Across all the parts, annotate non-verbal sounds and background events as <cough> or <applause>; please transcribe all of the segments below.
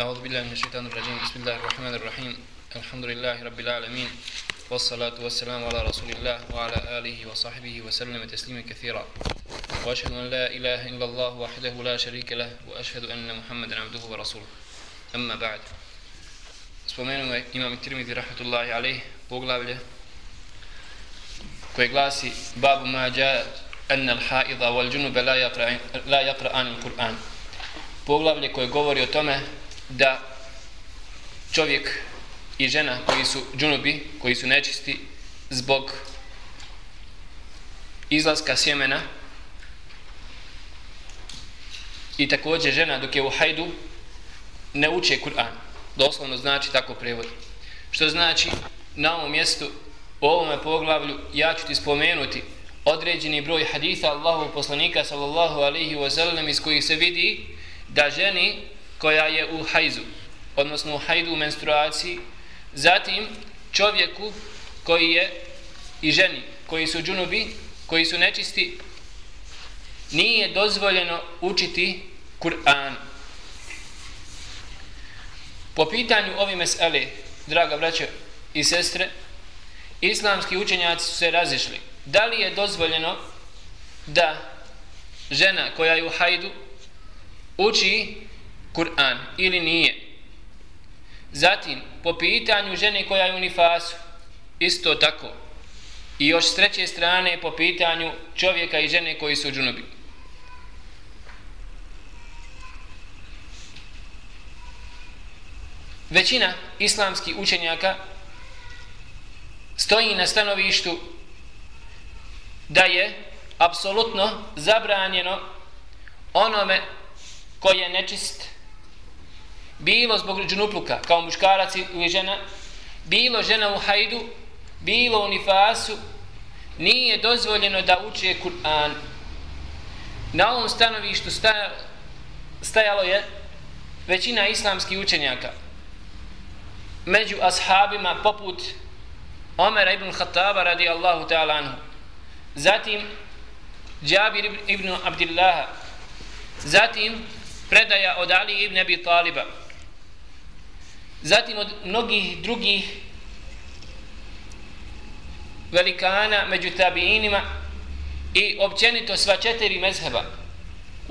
أعوذ بالله من الشيطان الرجيم. بسم الله الرحمن الرحيم. الحمد لله رب العالمين. والصلاة والسلام على رسول الله وعلى آله وصحبه وسلم تسليما كثيرا. وأشهد أن لا إله إلا الله وحده لا شريك له وأشهد أن محمدا عبده ورسوله. أما بعد. Spomenuo je imam Tirmidhi rahmatullahi alaih poglavlje koje glasi Babu ma ja anna al-haidha wal junub la yaqra la yaqra'an al-Qur'an. Poglavlje koje govori o tome da čovjek i žena koji su džunubi, koji su nečisti zbog izlaska sjemena i također žena dok je u hajdu ne uče Kur'an. Doslovno znači tako prevod. Što znači na ovom mjestu u ovome poglavlju ja ću ti spomenuti određeni broj haditha Allahu poslanika sallallahu alaihi wa sallam iz kojih se vidi da ženi koja je u hajzu, odnosno u hajdu u menstruaciji, zatim čovjeku koji je i ženi koji su džunubi, koji su nečisti, nije dozvoljeno učiti Kur'an. Po pitanju ovi mesele, draga braće i sestre, islamski učenjaci su se razišli. Da li je dozvoljeno da žena koja je u hajdu uči Kur'an ili nije. Zatim, po pitanju žene koja je u nifasu, isto tako. I još s treće strane, po pitanju čovjeka i žene koji su u džunubi. Većina islamskih učenjaka stoji na stanovištu da je apsolutno zabranjeno onome koji je nečist bilo zbog džunupluka kao muškarac ili žena. Bilo žena u hajdu bilo u nifasu. Nije dozvoljeno da uče Kur'an. Na ovom stanovištu stajalo je većina islamskih učenjaka. Među ashabima poput Omera ibn Khattaba radijallahu ta'ala anhu. Zatim Jabir ibn Abdillaha. Zatim predaja od Ali ibn Abi Taliba zatim od mnogih drugih velikana među tabiinima i općenito sva četiri mezheba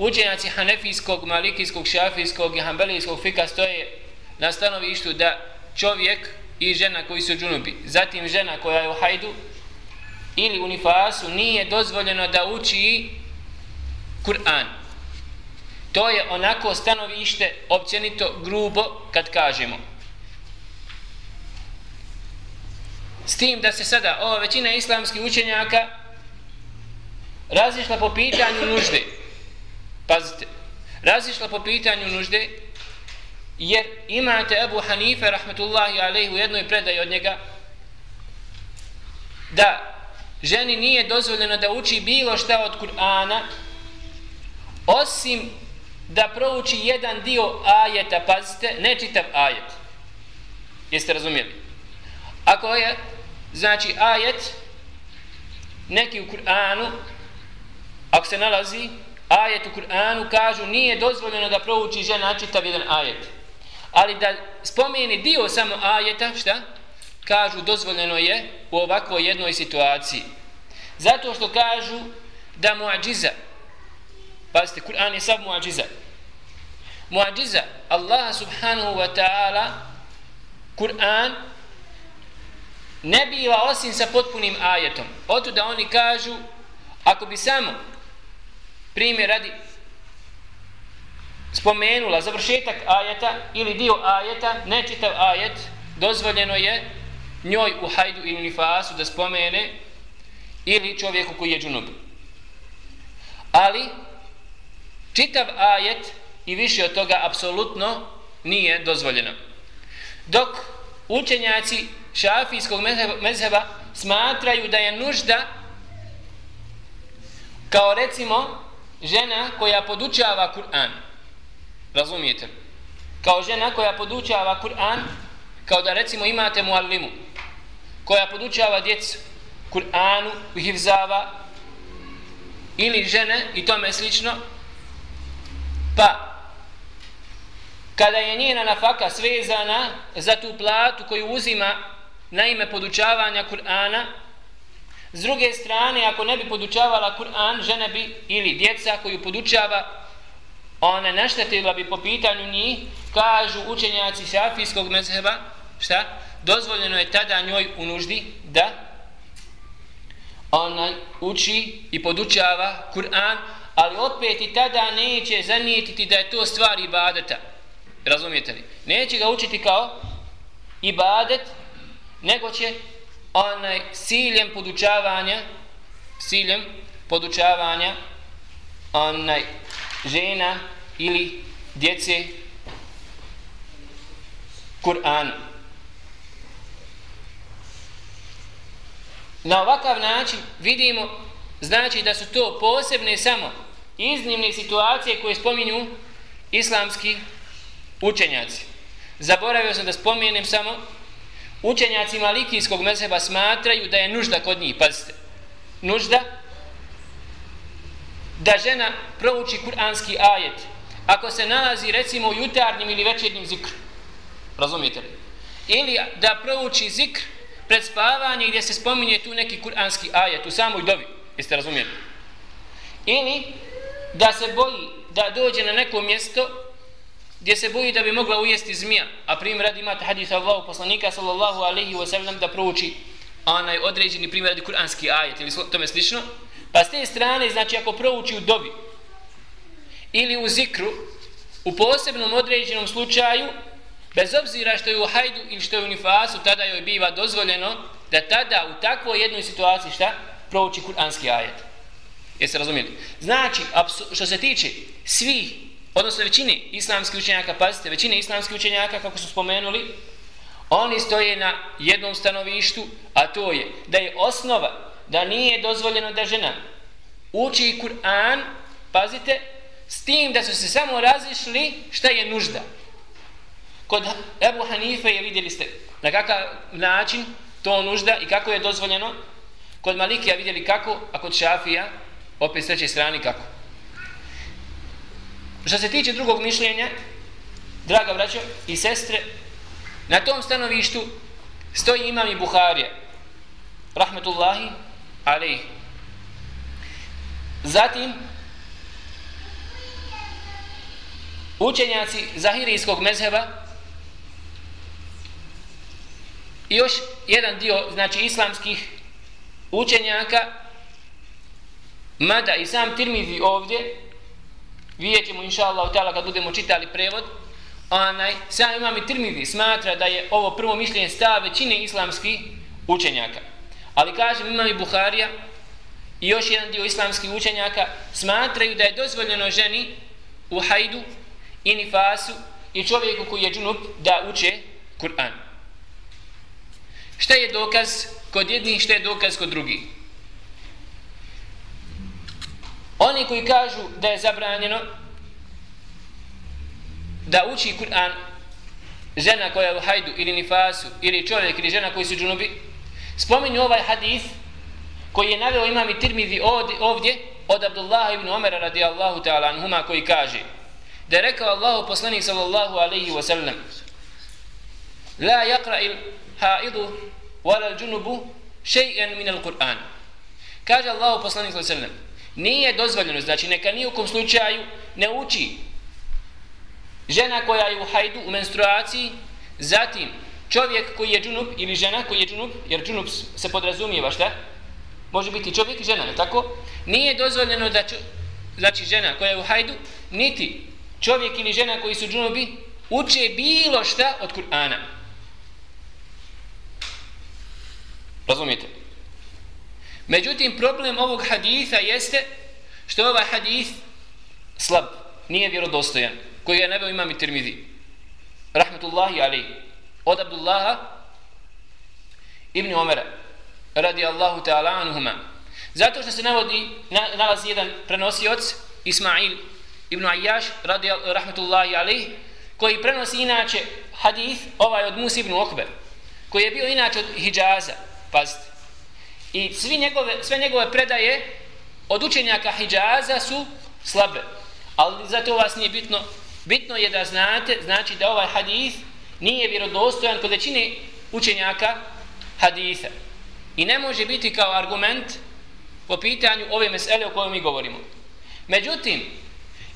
učenjaci hanefijskog, malikijskog, šafijskog i hanbelijskog fika stoje na stanovištu da čovjek i žena koji su džunubi, zatim žena koja je u hajdu ili u nifasu nije dozvoljeno da uči Kur'an. To je onako stanovište općenito grubo kad kažemo. S tim da se sada ova većina islamskih učenjaka razišla po pitanju nužde. Pazite, razišla po pitanju nužde jer imate Abu Hanife rahmetullahi alaihi u jednoj predaji od njega da ženi nije dozvoljeno da uči bilo šta od Kur'ana osim da prouči jedan dio ajeta, pazite, ne čitav ajet. Jeste razumjeli? Ako je, znači ajet, neki u Kur'anu, ako se nalazi, ajet u Kur'anu, kažu, nije dozvoljeno da prouči žena čitav jedan ajet. Ali da spomeni dio samo ajeta, šta? Kažu, dozvoljeno je u ovakvoj jednoj situaciji. Zato što kažu da muadžiza, pazite, Kur'an je sav muadžiza. Muadžiza, Allah subhanahu wa ta'ala, Kur'an, ne biva osim sa potpunim ajetom. Oto da oni kažu, ako bi samo, primjer radi, spomenula završetak ajeta ili dio ajeta, ne čitav ajet, dozvoljeno je njoj u hajdu ili nifasu da spomene ili čovjeku koji je džunob. Ali, čitav ajet i više od toga apsolutno nije dozvoljeno. Dok učenjaci šafijskog mezheba smatraju da je nužda kao recimo žena koja podučava Kur'an. Razumijete? Kao žena koja podučava Kur'an, kao da recimo imate muallimu koja podučava djecu Kur'anu, hivzava, ili žene i tome slično, pa kada je njena nafaka svezana za tu platu koju uzima na ime podučavanja Kur'ana, s druge strane, ako ne bi podučavala Kur'an, žena bi ili djeca koju podučava, ona naštetila bi po pitanju njih, kažu učenjaci šafijskog mezheba, šta? Dozvoljeno je tada njoj u nuždi da ona uči i podučava Kur'an, ali opet i tada neće zanijetiti da je to stvar ibadeta. Razumijete li? Neće ga učiti kao ibadet, nego će onaj siljem podučavanja siljem podučavanja onaj žena ili djece Kur'an. Na ovakav način vidimo znači da su to posebne samo iznimne situacije koje spominju islamski učenjaci. Zaboravio sam da spomenem samo učenjaci malikijskog mezheba smatraju da je nužda kod njih, pazite, nužda da žena prouči kuranski ajet ako se nalazi recimo u jutarnjim ili večernjim zikru. Razumijete li? Ili da prouči zikr pred spavanje gdje se spominje tu neki kuranski ajet u samoj dobi. Jeste razumijeli? Ili da se boji da dođe na neko mjesto gdje se boji da bi mogla ujesti zmija, a primjer radi imate hadith Allahu poslanika sallallahu alaihi wa sallam da prouči onaj određeni primjer radi kuranski ajet ili tome slično, pa s te strane, znači ako prouči u dobi ili u zikru, u posebnom određenom slučaju, bez obzira što je u hajdu ili što je u nifasu, tada joj biva dozvoljeno da tada u takvoj jednoj situaciji šta? Prouči kuranski ajet. Jeste razumijeli? Znači, što se tiče svih odnosno većine islamskih učenjaka, pazite, većine islamskih učenjaka, kako su spomenuli, oni stoje na jednom stanovištu, a to je da je osnova da nije dozvoljeno da žena uči Kur'an, pazite, s tim da su se samo razišli šta je nužda. Kod Ebu Hanife je vidjeli ste na kakav način to nužda i kako je dozvoljeno. Kod Malikija vidjeli kako, a kod Šafija opet s treće strani kako. Što se tiče drugog mišljenja, draga braćo i sestre, na tom stanovištu stoji imam i Buharija, rahmetullahi alaih. Zatim, učenjaci zahirijskog mezheba i još jedan dio, znači islamskih učenjaka, mada i sam Tirmizi ovdje, vidjet ćemo inša Allah kad budemo čitali prevod. Onaj, sam imam i Tirmidhi smatra da je ovo prvo mišljenje stav većine islamskih učenjaka. Ali kažem imam i Buharija i još jedan dio islamskih učenjaka smatraju da je dozvoljeno ženi u hajdu i nifasu i čovjeku koji je džunup da uče Kur'an. Šta je dokaz kod jednih šta je dokaz kod drugih? Oni koji kažu da je zabranjeno da uči Kur'an žena koja je u hajdu ili nifasu ili čovjek ili žena koji su džunubi spominju ovaj hadis koji je naveo imam i tirmidhi ovdje od Abdullah ibn Omera radijallahu ta'ala anhuma koji kaže da je rekao Allahu poslanik sallallahu alaihi wa sallam la yakra il haidu wala al džunubu še'en min al Kur'an. Kaže Allahu poslanik sallallahu alaihi wa sallam nije dozvoljeno, znači neka nijukom slučaju ne uči žena koja je u hajdu, u menstruaciji, zatim čovjek koji je džunup ili žena koji je džunup, jer džunup se podrazumijeva šta? Može biti čovjek i žena, ne tako? Nije dozvoljeno da čo, znači žena koja je u hajdu, niti čovjek ili žena koji su džunubi uče bilo šta od Kur'ana. Razumijete? Međutim, problem ovog haditha jeste što ovaj hadith slab, nije vjerodostojan, koji je nebeo imam i Tirmidhi. Rahmetullahi alaih. Od Abdullaha ibn Omera, radi Allahu ta'ala anuhuma. Zato što se navodi, na, nalazi jedan prenosioc, Ismail ibn Ayyash, radi rahmetullahi alaih, koji prenosi inače hadith ovaj od Musa ibn Okber, koji je bio inače od Hijaza, pazite, I svi njegove, sve njegove predaje od učenjaka Hidžaza su slabe. Ali zato vas nije bitno bitno je da znate, znači da ovaj hadith nije vjerodostojan kod većine učenjaka haditha. I ne može biti kao argument po pitanju ove mesele o kojoj mi govorimo. Međutim,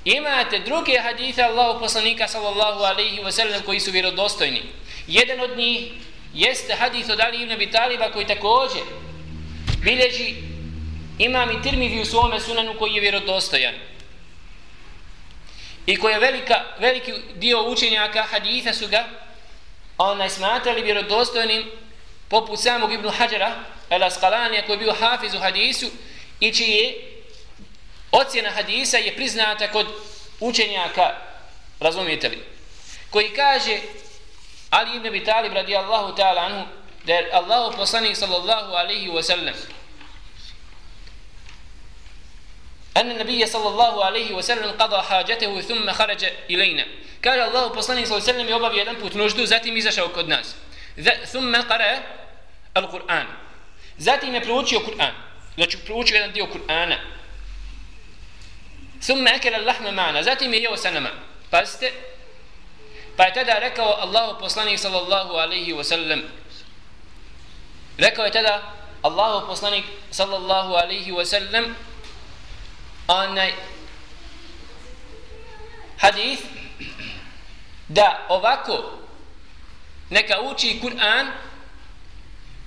imate druge hadithe Allahu poslanika sallallahu alaihi wa sallam koji su vjerodostojni. Jedan od njih jeste hadith od Ali ibn Abi Taliba koji također bilježi imam i tirmidhi u svome sunanu koji je vjerodostojan. I koji je velika, veliki dio učenjaka haditha su ga onaj smatrali vjerodostojnim poput samog Ibn Hajara El Asqalani koji je bio hafiz u hadisu i čije ocjena hadisa je priznata kod učenjaka razumijete li koji kaže Ali ibn Abi Talib radijallahu ta'ala anhu da je Allahu poslanik sallallahu alaihi wa sallam أن النبي صلى الله عليه وسلم قضى حاجته ثم خرج إلينا قال الله poslanik صلى الله عليه وسلم يوبا jedan put nuždu zatim izašao kod nas ثم قرأ القرآن zatim je proučio Kur'an znači proučio jedan dio Kur'ana ثم أكل اللحم معنا zatim je jeo sa nama pazite pa je tada rekao Allahu poslanik sallallahu alaihi wa sallam rekao je tada Allahu poslanik sallallahu alaihi wa sallam onaj hadith da ovako neka uči Kur'an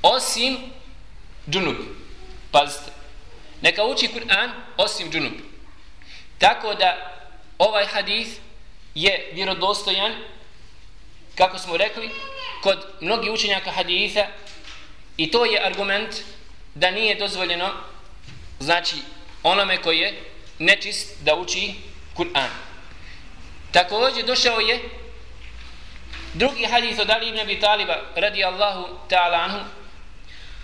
osim džunub. Pazite. Neka uči Kur'an osim džunub. Tako da ovaj hadith je vjerodostojan kako smo rekli kod mnogih učenjaka haditha i to je argument da nije dozvoljeno znači onome koji je nečist da uči Kur'an. Također došao je drugi hadith od Ali ibn Abi Taliba radijallahu ta'ala anhu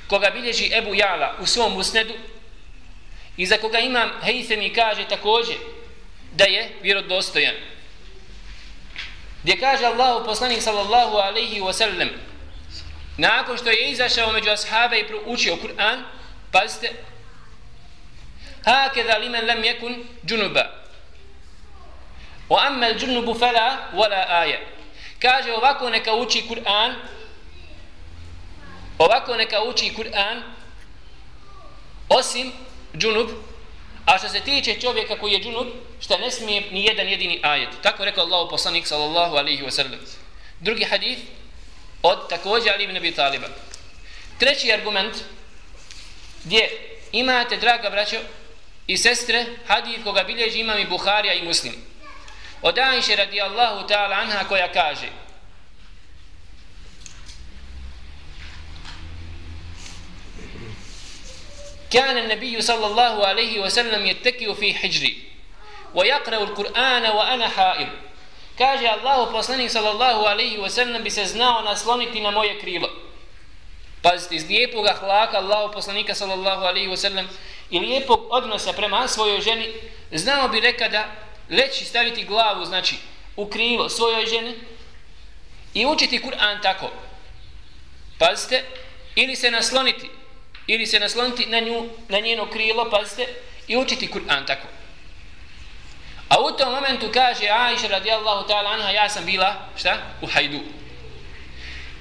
koga bilježi Ebu Jala u svom usnedu i za koga imam Hejthemi kaže također da je vjerodostojan. Gdje kaže Allahu poslanik sallallahu alaihi wa sallam nakon što je izašao među ashaba i proučio Kur'an, pazite, hakeza limen lem jekun džunuba. O ammel džunubu fela wala aje. Kaže ovako neka uči Kur'an, ovako neka uči Kur'an, osim džunub, a što se tiče čovjeka koji je džunub, što ne smije ni jedan jedini ajet. Tako rekao Allah poslanik sallallahu alaihi wa sallam. Drugi hadith, od također Ali ibn Abi Taliba treći argument gdje imate draga braćo i sestre hadith koga bilježi imam i Buharija i Muslim. Od Aisha radijallahu ta'ala anha koja kaže كان النبي صلى الله عليه وسلم يتكئ في حجري ويقرأ القرآن وأنا حائض kaže Allah poslanik sallallahu alaihi wa sallam bi se znao nasloniti na moje krilo pazite iz lijepog ahlaka Allah poslanika sallallahu alaihi wa sallam i lijepog odnosa prema svojoj ženi, znao bi reka da leći staviti glavu, znači, u krilo svojoj ženi i učiti Kur'an tako. Pazite, ili se nasloniti, ili se nasloniti na, nju, na njeno krilo, pazite, i učiti Kur'an tako. A u tom momentu kaže Aisha radijallahu ta'ala anha, ja sam bila, šta? U hajdu.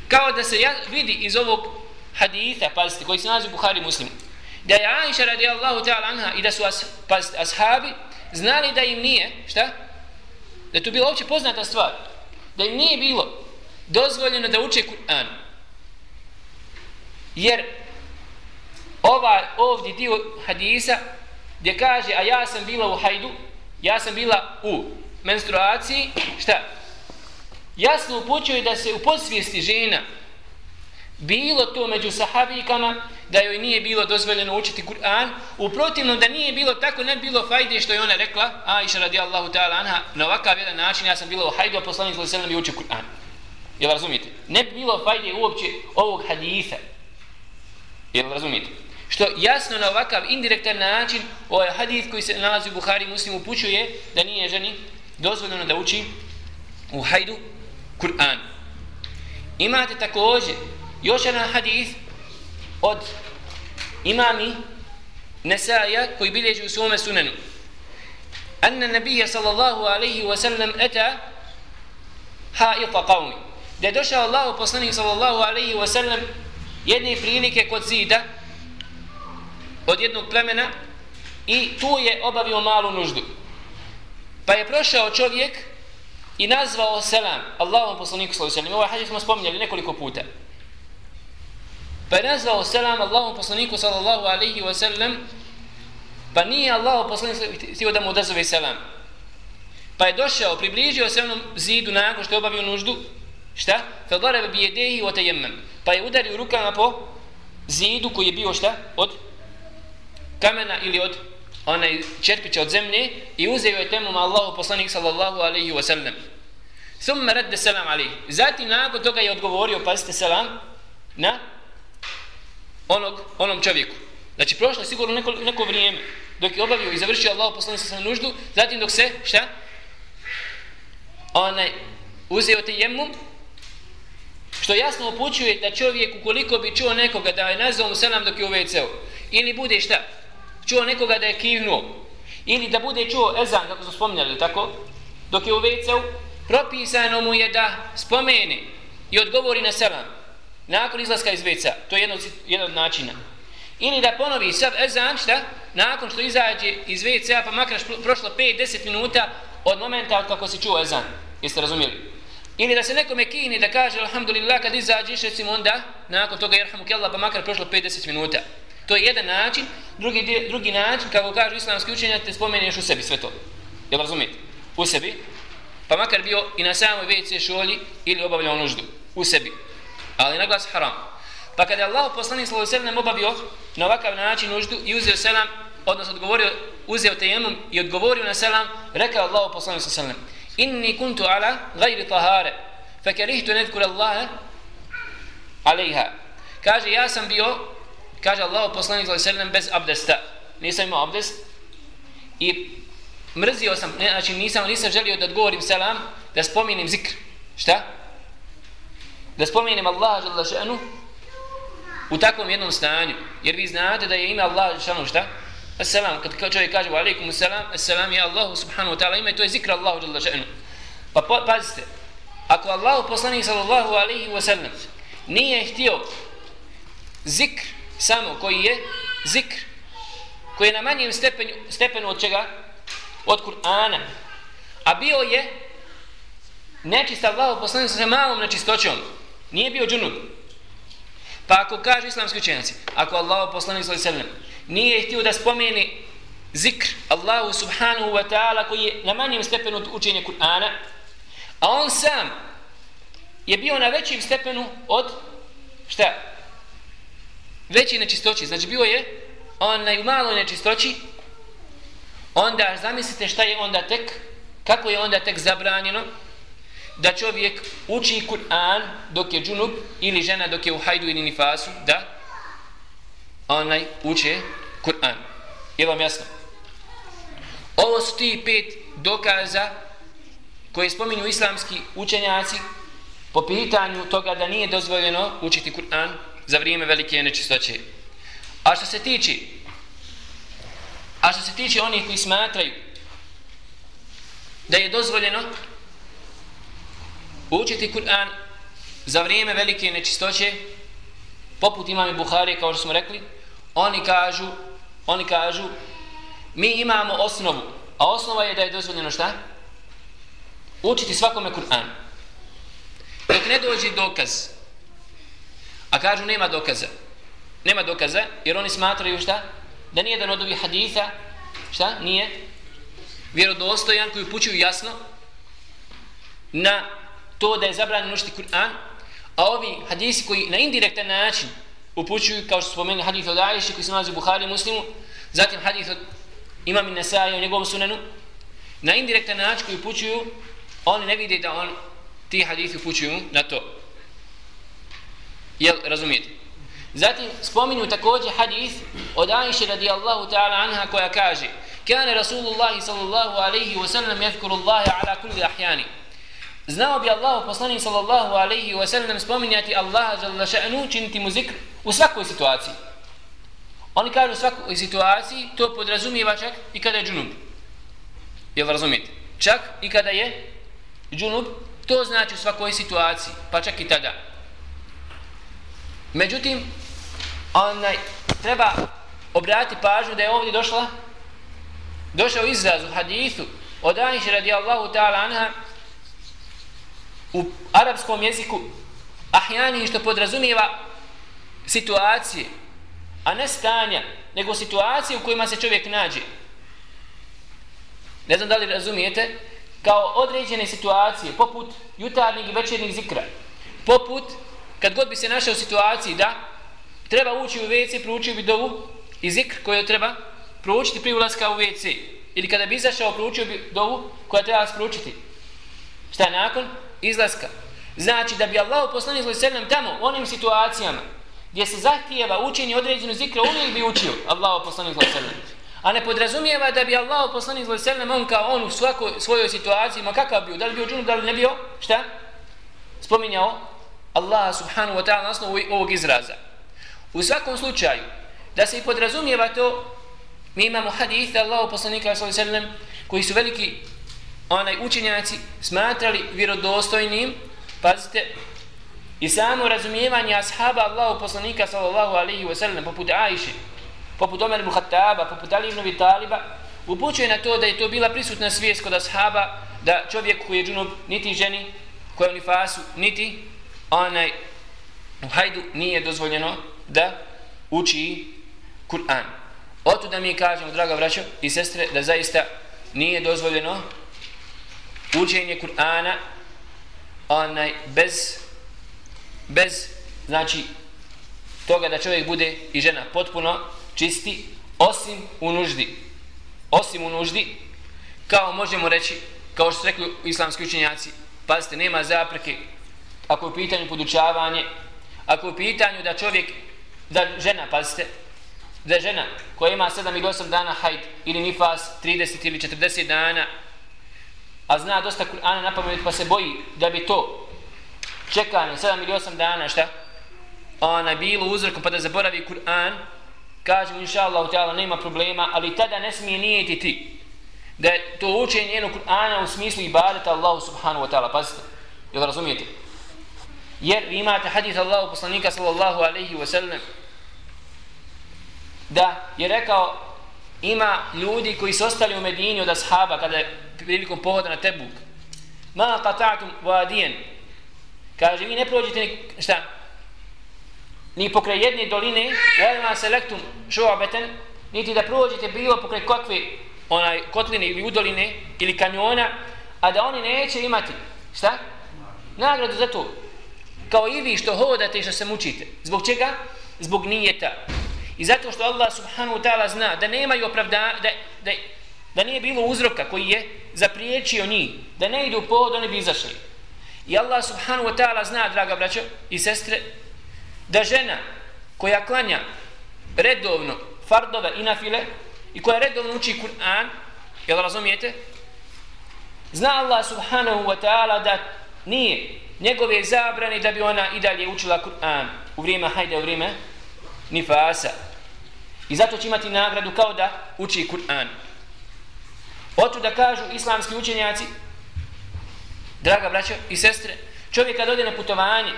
Kao da se ja vidi iz ovog haditha, pazite, koji se nalazi u Buhari muslimu, da je Aisha radijallahu ta'ala anha i da su as, pazite, ashabi znali da im nije, šta? Da je to bila uopće poznata stvar. Da im nije bilo dozvoljeno da uče Kur'an. Jer ovaj ovdje dio hadisa gdje kaže, a ja sam bila u hajdu, ja sam bila u menstruaciji, šta? Jasno upućuje da se u podsvijesti žena bilo to među sahabikama da joj nije bilo dozvoljeno učiti Kur'an, u protivnom da nije bilo tako, ne bilo fajde što je ona rekla, Aisha radijallahu ta'ala anha, na ovakav jedan način ja sam bila u hajdu, a poslanik sallallahu alejhi i učio Kur'an. Jel razumijete? Ne bilo fajde uopće ovog hadisa. Jel razumijete? Što jasno na ovakav indirektan način ovaj hadis koji se nalazi u Buhari muslim upućuje da nije ženi dozvoljeno da uči u hajdu Kur'an. Imate također još jedan hadis od imami Nesaja koji bilježi u svome sunenu anna nabija sallallahu alaihi wa sallam eta haita qavmi. Da je došao Allah poslanik sallallahu alaihi wa sallam jedne prilike kod zida od jednog plemena i tu je obavio malu nuždu. Pa je prošao čovjek i nazvao selam Allahom poslaniku sallallahu alejhi ve sellem. Ovaj hadis smo spominjali nekoliko puta. Pa je nazvao selam Allahom poslaniku sallallahu alejhi ve sellem pa nije Allah poslanik htio da mu odazove selam. Pa je došao, približio se onom zidu nakon što je obavio nuždu, šta? Fa daraba bi yadayhi wa tayammam. Pa je udario rukama po zidu koji je bio šta? Od kamena ili od onaj čerpića od zemlje i uzeo je temom Allahu poslanik sallallahu alaihi wasallam. Thumma radde selam alaihi. Zatim nakon toga je odgovorio, pazite selam, na onog, onom čovjeku. Znači prošlo je sigurno neko, neko vrijeme dok je obavio i završio Allah poslanik sa nuždu, zatim dok se, šta? Onaj, uzeo te jemum, što jasno upućuje da čovjek ukoliko bi čuo nekoga da je nazvao mu selam dok je u WC-u, ili bude šta? Čuo nekoga da je kivnuo, ili da bude čuo ezan, kako smo spominjali, tako? Dok je u WC-u, propisano mu je da spomeni i odgovori na selam nakon izlaska iz WC-a. To je jedno, jedan od načina ili da ponovi sav ezan, šta? Nakon što izađe iz WC-a, pa makar prošlo 5-10 minuta od momenta kako se čuo ezan. Jeste razumijeli? Ili da se nekome kini da kaže, alhamdulillah, kad izađeš, recimo onda, nakon toga, jerhamu kella, pa makar prošlo 5-10 minuta. To je jedan način. Drugi, drugi način, kako kažu islamski učenjaci, te spomeneš u sebi sve to. Jel razumijete? U sebi. Pa makar bio i na samoj WC šolji ili obavljao nuždu. U sebi. Ali naglas haram. Pa kada je Allah poslanik sallallahu alejhi ve sellem obavio na ovakav način nuždu i uzeo selam, odnosno odgovorio, uzeo tejemum i odgovorio na selam, rekao Allah poslanik sallallahu alejhi ve sellem: "Inni kuntu ala ghayri tahara, fakarihtu nadhkura Allah alejha." Kaže ja sam bio, kaže Allah poslanik sallallahu alejhi ve sellem bez abdesta. Nisam imao abdest i mrzio sam, ne, znači nisam, nisam želio da odgovorim selam, da spomenem zikr. Šta? Da spomenem Allaha dželle šanu u takvom jednom stanju. Jer vi znate da je ime Allah šanu šta? Assalam, kad čovjek kaže wa alaikum assalam, assalam je Allah subhanahu wa ta'ala ime, to je zikr Allahu dželle šanu. Pa pazite, ako Allah poslanik sallallahu alaihi wa sallam nije htio zikr samo koji je zikr koji je na manjem stepenju, stepenu od čega? Od Kur'ana. A bio je nečist Allah poslanik sa malom nečistoćom. Nije bio džunub Pa ako kaže islamski učenjaci, ako Allah poslanik sa alejhi nije htio da spomeni zikr Allahu subhanahu wa ta'ala koji je na manjem stepenu od učenja Kur'ana, a on sam je bio na većem stepenu od šta? Veći nečistoći. Znači bio je onaj u maloj nečistoći, onda zamislite šta je onda tek, kako je onda tek zabranjeno, da čovjek uči Kur'an dok je džunub ili žena dok je u hajdu ili nifasu, da onaj uče Kur'an. Je vam jasno? Ovo su ti pet dokaza koje spominju islamski učenjaci po pitanju toga da nije dozvoljeno učiti Kur'an za vrijeme velike nečistoće. A što se tiče a što se tiče onih koji smatraju da je dozvoljeno učiti Kur'an za vrijeme velike nečistoće poput imame Buhari kao što smo rekli oni kažu oni kažu mi imamo osnovu a osnova je da je dozvoljeno šta? učiti svakome Kur'an dok ne dođe dokaz a kažu nema dokaza nema dokaza jer oni smatraju šta? da nije da ovih haditha šta? nije vjerodostojan koji upućuju jasno na to da je zabranjeno učiti Kur'an, a ovi hadisi koji na indirektan način upućuju, kao što spomenuli hadith od Ajši koji se nalazi u Buhari muslimu, zatim hadith od imam in u njegovom sunanu, na indirektan način koji upućuju, oni ne vide da on ti hadithi upućuju na to. Jel, razumijete? Zatim spominju također hadith od Aisha radijallahu ta'ala anha koja kaže Kane Rasulullahi sallallahu alaihi wa sallam jazkuru Allahe ala kulli ahjani. Znao bi Allah poslanik sallallahu alaihi wa sallam spominjati Allaha za še'nu činiti mu zikr u svakoj situaciji. Oni kažu u svakoj situaciji to podrazumijeva čak i kada je džunub. Jel razumijete? Čak i kada je džunub, to znači u svakoj situaciji, pa čak i tada. Međutim, onaj, treba obratiti pažnju da je ovdje došla došao izraz u hadithu od Aisha radijallahu ta'ala anha u arapskom jeziku ahjani što podrazumijeva situacije a ne stanja nego situacije u kojima se čovjek nađe. Ne znam da li razumijete kao određene situacije poput jutarnjeg i večernjeg zikra poput kad god bi se našao u situaciji da treba ući u WC proučio bi dovu i zikr koju treba proučiti prije ulaska u WC ili kada bi izašao proučio bi dovu koja treba proučiti. šta nakon izlaska znači da bi Allah poslanik zloj sedem tamo u onim situacijama gdje se zahtijeva učenje određenu zikra uvijek bi učio Allah poslanik zloj sedem a ne podrazumijeva da bi Allah poslanik zloj sedem on kao on u svakoj svojoj situaciji ma kakav bio, da li bio džunu, da li ne bio šta? spominjao Allah subhanahu wa ta'ala na osnovu ovog izraza. U svakom slučaju da se i podrazumijeva to mi imamo hadithe Allahu poslanika sallallahu alejhi ve koji su veliki onaj učenjaci smatrali vjerodostojnim. Pazite i samo razumijevanje ashaba Allahu poslanika sallallahu alejhi ve sellem poput Ajše poput Omer ibn Khattaba poput Ali ibn Abi Taliba upućuje na to da je to bila prisutna svijest kod ashaba da čovjek koji je džunub niti ženi koja je u nifasu niti onaj u hajdu nije dozvoljeno da uči Kur'an. Oto da mi kažemo, draga braćo i sestre, da zaista nije dozvoljeno učenje Kur'ana onaj bez bez znači toga da čovjek bude i žena potpuno čisti osim u nuždi osim u nuždi kao možemo reći kao što su rekli islamski učenjaci pazite nema zapreke ako je u pitanju podučavanje ako je u pitanju da čovjek da žena pazite da žena koja ima 7 ili 8 dana hajd ili nifas 30 ili 40 dana a zna dosta Kur'ana na pamet pa se boji da bi to čekanje 7 ili 8 dana šta? Ona bilo uzrokom pa da zaboravi Kur'an kažem inša Allah ta'ala nema problema ali tada ne smije nijeti ti da je to učenje njenu Kur'ana u smislu ibadeta Allahu subhanahu wa ta'ala pazite jel razumijete? Jer vi imate hadith Allahu poslanika sallallahu alaihi wa sallam da je rekao ima ljudi koji su ostali u Medini od ashaba kada je prilikom pohoda na Tebuk. Ma qata'tum wadiyan. Kaže vi ne prođete ni šta? Ni pokraj jedne doline wala selektum shu'batan niti da prođete bilo pokraj kakve onaj kotline ili udoline ili kanjona a da oni neće imati šta? Nagradu za to kao i vi što hodate i što se mučite zbog čega zbog nijeta I zato što Allah subhanahu wa ta'ala zna da nemaju opravda, da, da, da nije bilo uzroka koji je zapriječio njih, da ne idu pohod, oni bi izašli. I Allah subhanahu wa ta'ala zna, draga braćo i sestre, da žena koja klanja redovno fardove i nafile i koja redovno uči Kur'an, jel razumijete? Zna Allah subhanahu wa ta'ala da nije njegove zabrane da bi ona i dalje učila Kur'an u vrijeme hajde, u vrijeme nifasa. I zato će imati nagradu kao da uči Kur'an. Oto da kažu islamski učenjaci, draga braćo i sestre, čovjek kad ode na putovanje,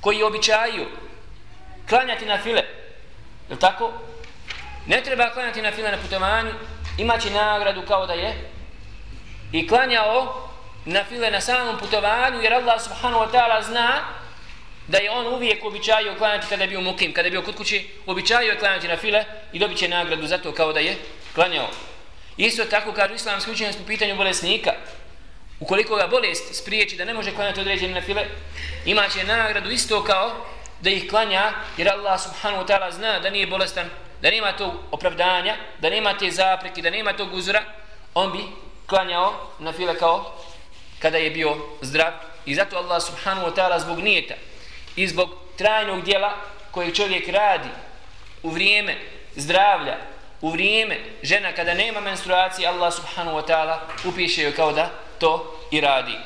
koji je običaju klanjati na file, je tako? Ne treba klanjati na file na putovanju, imaće nagradu kao da je i klanjao na file na samom putovanju, jer Allah subhanahu wa ta'ala zna da je on uvijek običajio klanjati kada je bio mukim, kada je bio kod kući, običajio je klanjati na file i dobit će nagradu za to kao da je klanjao. Isto tako kažu islamski učenjaci po pitanju bolesnika. Ukoliko ga bolest spriječi da ne može klanjati određene na file, imaće nagradu isto kao da ih klanja, jer Allah subhanahu wa ta'ala zna da nije bolestan, da nema tog opravdanja, da nema te zapreke, da nema tog uzora, on bi klanjao na file kao kada je bio zdrav. I zato Allah subhanahu wa ta'ala zbog nijeta, i zbog trajnog dijela koje čovjek radi u vrijeme zdravlja, u vrijeme žena kada nema menstruacije, Allah subhanahu wa ta'ala upiše joj kao da to i radi.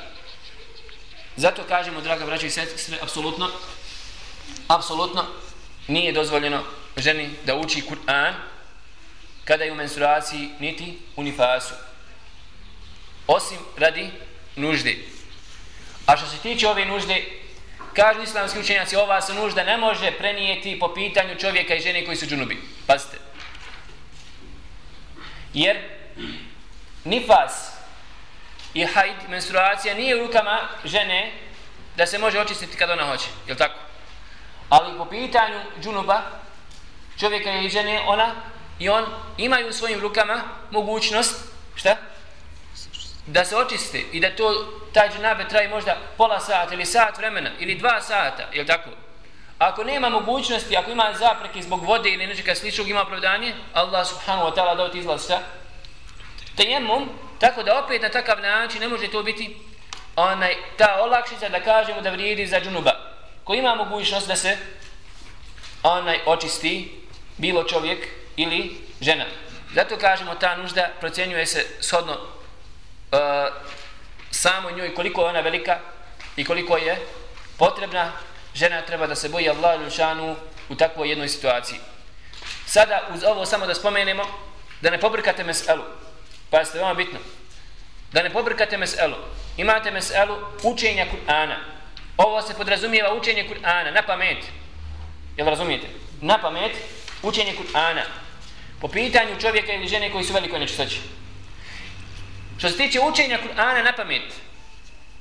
Zato kažemo, draga braća i sestre, apsolutno, apsolutno nije dozvoljeno ženi da uči Kur'an kada je u menstruaciji niti u nifasu. osim radi nužde. A što se tiče ove nužde, kažu islamski učenjaci, ova se nužda ne može prenijeti po pitanju čovjeka i žene koji su džunubi. Pazite. Jer nifas i hajd, menstruacija, nije u rukama žene da se može očistiti kad ona hoće. Je tako? Ali po pitanju džunuba, čovjeka i žene, ona i on imaju u svojim rukama mogućnost, šta? Da se očiste i da to, taj džunabe traji možda pola sata ili sat vremena ili dva sata, je tako? Ako nema mogućnosti, ako ima zapreke zbog vode ili nečega sličnog ima opravdanje, Allah subhanahu wa ta'ala dao ti izlaz šta? Tejemum, tako da opet na takav način ne može to biti onaj, ta olakšica da kažemo da vrijedi za džunuba. Ko ima mogućnost da se onaj očisti bilo čovjek ili žena. Zato kažemo ta nužda procjenjuje se shodno uh, samo njoj koliko je ona velika i koliko je potrebna žena treba da se boji Allah Lušanu u takvoj jednoj situaciji. Sada uz ovo samo da spomenemo da ne pobrkate meselu. Pa ste veoma bitno. Da ne pobrkate meselu. Imate meselu učenja Kur'ana. Ovo se podrazumijeva učenje Kur'ana na pamet. Jel razumijete? Na pamet učenje Kur'ana po pitanju čovjeka ili žene koji su veliko nečistoći. Što se tiče učenja Kur'ana na pamet,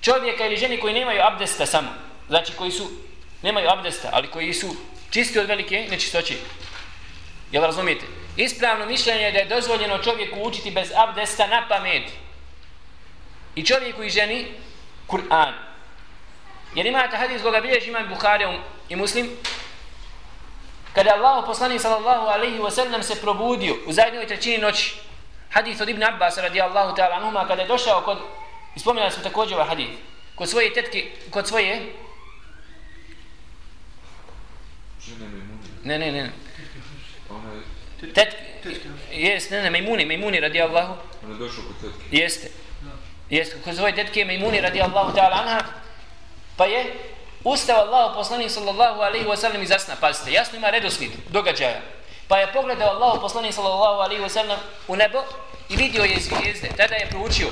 čovjeka ili žene koji nemaju abdesta samo, znači koji su, nemaju abdesta, ali koji su čisti od velike nečistoće. Jel razumijete? Ispravno mišljenje je da je dozvoljeno čovjeku učiti bez abdesta na pamet. I čovjeku i ženi Kur'an. Jer imate hadis koga bilježi imam Bukhari i Muslim, kada Allah poslanik sallallahu alaihi wa sallam se probudio u zadnjoj trećini noći hadith od Ibn Abbas radijallahu ta'ala anuma kada je došao kod ispominjali smo također ovaj hadith kod svoje tetke kod svoje ne ne ne tetke jest ne ne Mejmuni Mejmuni radijallahu on je došao kod tetke jeste jeste kod svoje tetke Mejmuni radijallahu ta'ala anha pa je ustao Allah poslanik sallallahu alaihi wa sallam i zasna. Pazite, jasno ima redoslijed događaja. Pa je pogledao Allah poslanik sallallahu alaihi wa sallam u nebo i vidio je zvijezde. Tada je proučio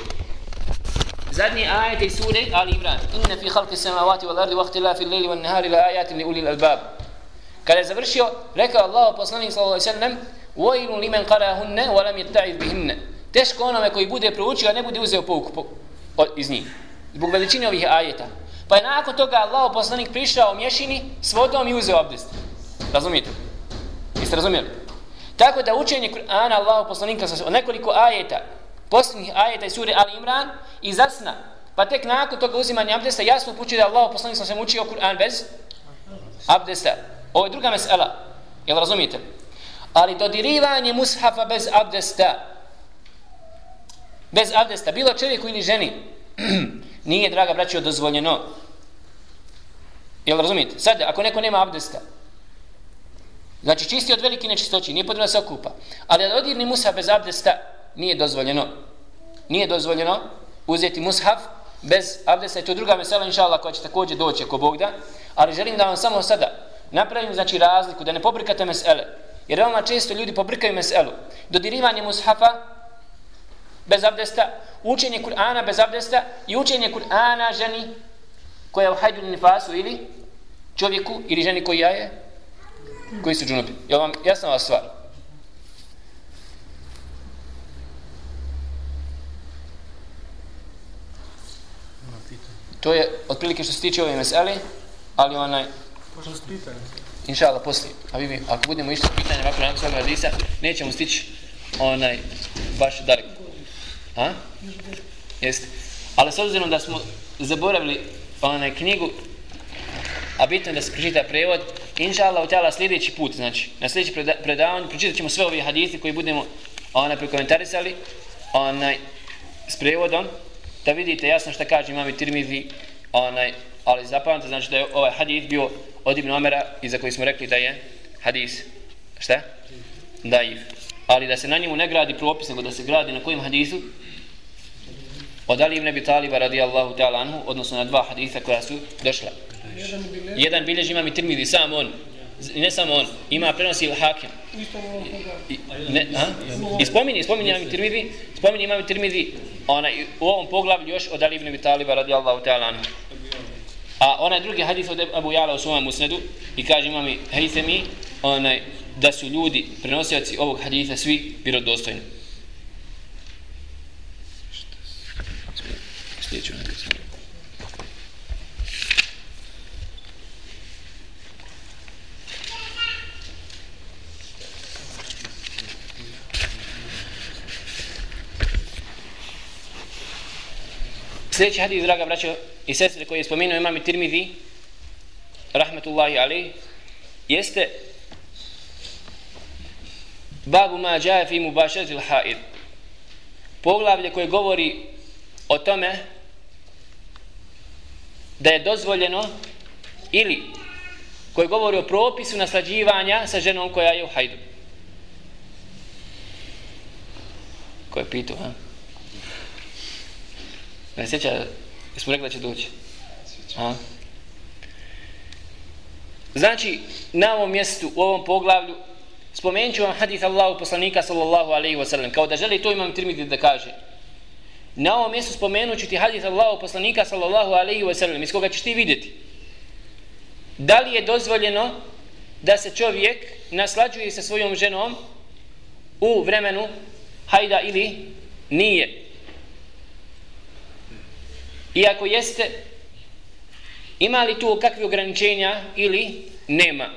zadnji ajet iz sure Ali Imran. Inna fi halki samavati wal ardi wa la fi lili wal nahari la ayatin li ulil albab. Kada je završio, rekao Allah poslanik sallallahu alaihi wa sallam Vojlu limen qarahunne wa lam jetta'iv bihinne. Teško onome koji bude proučio, a ne bude uzeo pouku po, iz njih. Zbog veličine ovih ajeta. Pa je nakon toga Allah poslanik prišao u mješini s vodom i uzeo abdest. Razumijete? Jeste razumijeli? Tako da učenje Kur'ana Allahu poslanika sa nekoliko ajeta, posljednjih ajeta iz sure Al Imran i zasna, pa tek nakon toga uzimanja abdesta jasno upućuje da Allah poslanik sam se učio Kur'an bez abdesta. Ovo je druga mesela. Jel razumijete? Ali dodirivanje mushafa bez abdesta, bez abdesta, bilo čovjeku ili ženi, <clears throat> nije, draga braćo, dozvoljeno. Jel razumijete? Sad, ako neko nema abdesta, znači čisti od velike nečistoći, nije potrebno da se okupa, ali da odirni mushaf bez abdesta, nije dozvoljeno. Nije dozvoljeno uzeti mushaf bez abdesta, i to je druga mesela, inša Allah, koja će također doći ako Bog da, ali želim da vam samo sada napravim znači razliku, da ne pobrkate mesele, jer veoma često ljudi pobrkaju meselu. Dodirivanje mushafa bez abdesta, učenje Kur'ana bez abdesta i učenje Kur'ana ženi koja je u hajdu nifasu ili čovjeku ili ženi koja je koji su džunubi. Je vam jasna ova stvar? To je otprilike što se tiče ove meseli, ali onaj... Možda s pitanje. Inša Allah, poslije. A vi, ako budemo išli pitanje ovako na svog radisa, nećemo stići onaj baš daleko. A? Jeste. Ali s obzirom da smo zaboravili onaj knjigu, a bitno je da se pročita prevod, inša Allah u tjela sljedeći put, znači, na sljedeći predavanju, pročitat ćemo sve ove hadise koji budemo onaj prekomentarisali, onaj, s prevodom, da vidite jasno šta kaže imam i Tirmizi, onaj, ali zapamte, znači da je ovaj hadis bio od Ibn Omera i za koji smo rekli da je hadis, šta? Daif. Ali da se na njemu ne gradi propis, nego da se gradi na kojim hadisu? od Ali ibn Abi Taliba radijallahu ta'ala anhu, odnosno na dva haditha koja su došla. Jedan bilježi imam i Tirmidhi, sam on. ne samo on, ima prenosi il hakim. I, ne, ha? I spomini, spomini imam Tirmidhi, spomini imam Tirmidhi, ona, u ovom poglavlju još od Ali ibn Abi Taliba radijallahu ta'ala anhu. A onaj drugi hadis od Abu Jala u svom musnedu i kaže imami Haythami, onaj, da su ljudi, prenosioci ovog haditha svi vjerodostojni. Sljedeću nekaj Sljedeći hadis, draga braćo i sestre, koji je spomenuo imam i Tirmidhi, rahmetullahi alaih, jeste babu ma džaje fi mubašet haid. Poglavlje koje govori o tome da je dozvoljeno ili koje govori o propisu naslađivanja sa ženom koja je u hajdu. Ko je pitao, ha? Ne sjeća, jesmo rekli da će doći. A? Znači, na ovom mjestu, u ovom poglavlju, spomenut ću vam hadith Allahu poslanika sallallahu alaihi wasallam, kao da želi to imam trimiti da kaže. Na ovom mjestu spomenut ću ti hadith Allahu poslanika sallallahu alaihi wasallam, iz koga ćeš ti vidjeti. Da li je dozvoljeno da se čovjek naslađuje sa svojom ženom u vremenu hajda ili nije. Iako jeste, ima li tu kakve ograničenja ili nema?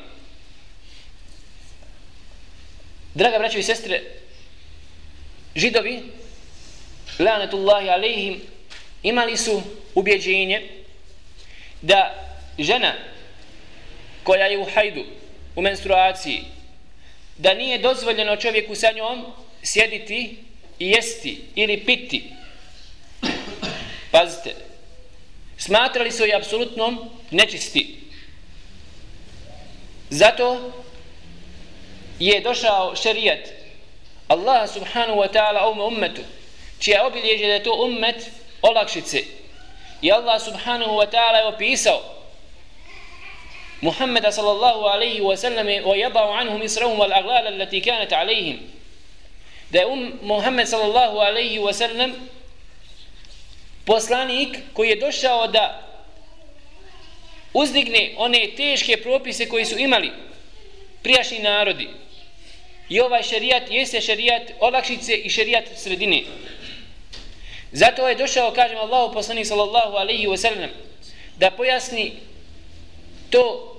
Draga braćo i sestre, židovi, lanetullahi alejhim, imali su ubjeđenje da žena koja je u hajdu, u menstruaciji, da nije dozvoljeno čovjeku sa njom sjediti i jesti ili piti. Pazite, smatrali su je apsolutnom nečisti. Zato je došao šerijat Allah subhanahu wa ta'ala ovome ummetu, čija obilježe da je to ummet olakšice. I Allah subhanahu wa ta'ala je opisao Muhammeda sallallahu alaihi wa sallam wa jabao anhum israhum wal aglala allati kanat alaihim. Da je um, Muhammed sallallahu alaihi wa sallam poslanik koji je došao da uzdigne one teške propise koji su imali prijašnji narodi. I ovaj šerijat jeste šerijat olakšice i šerijat sredine. Zato je došao, kažem Allahu poslanik sallallahu alaihi wa sallam, da pojasni to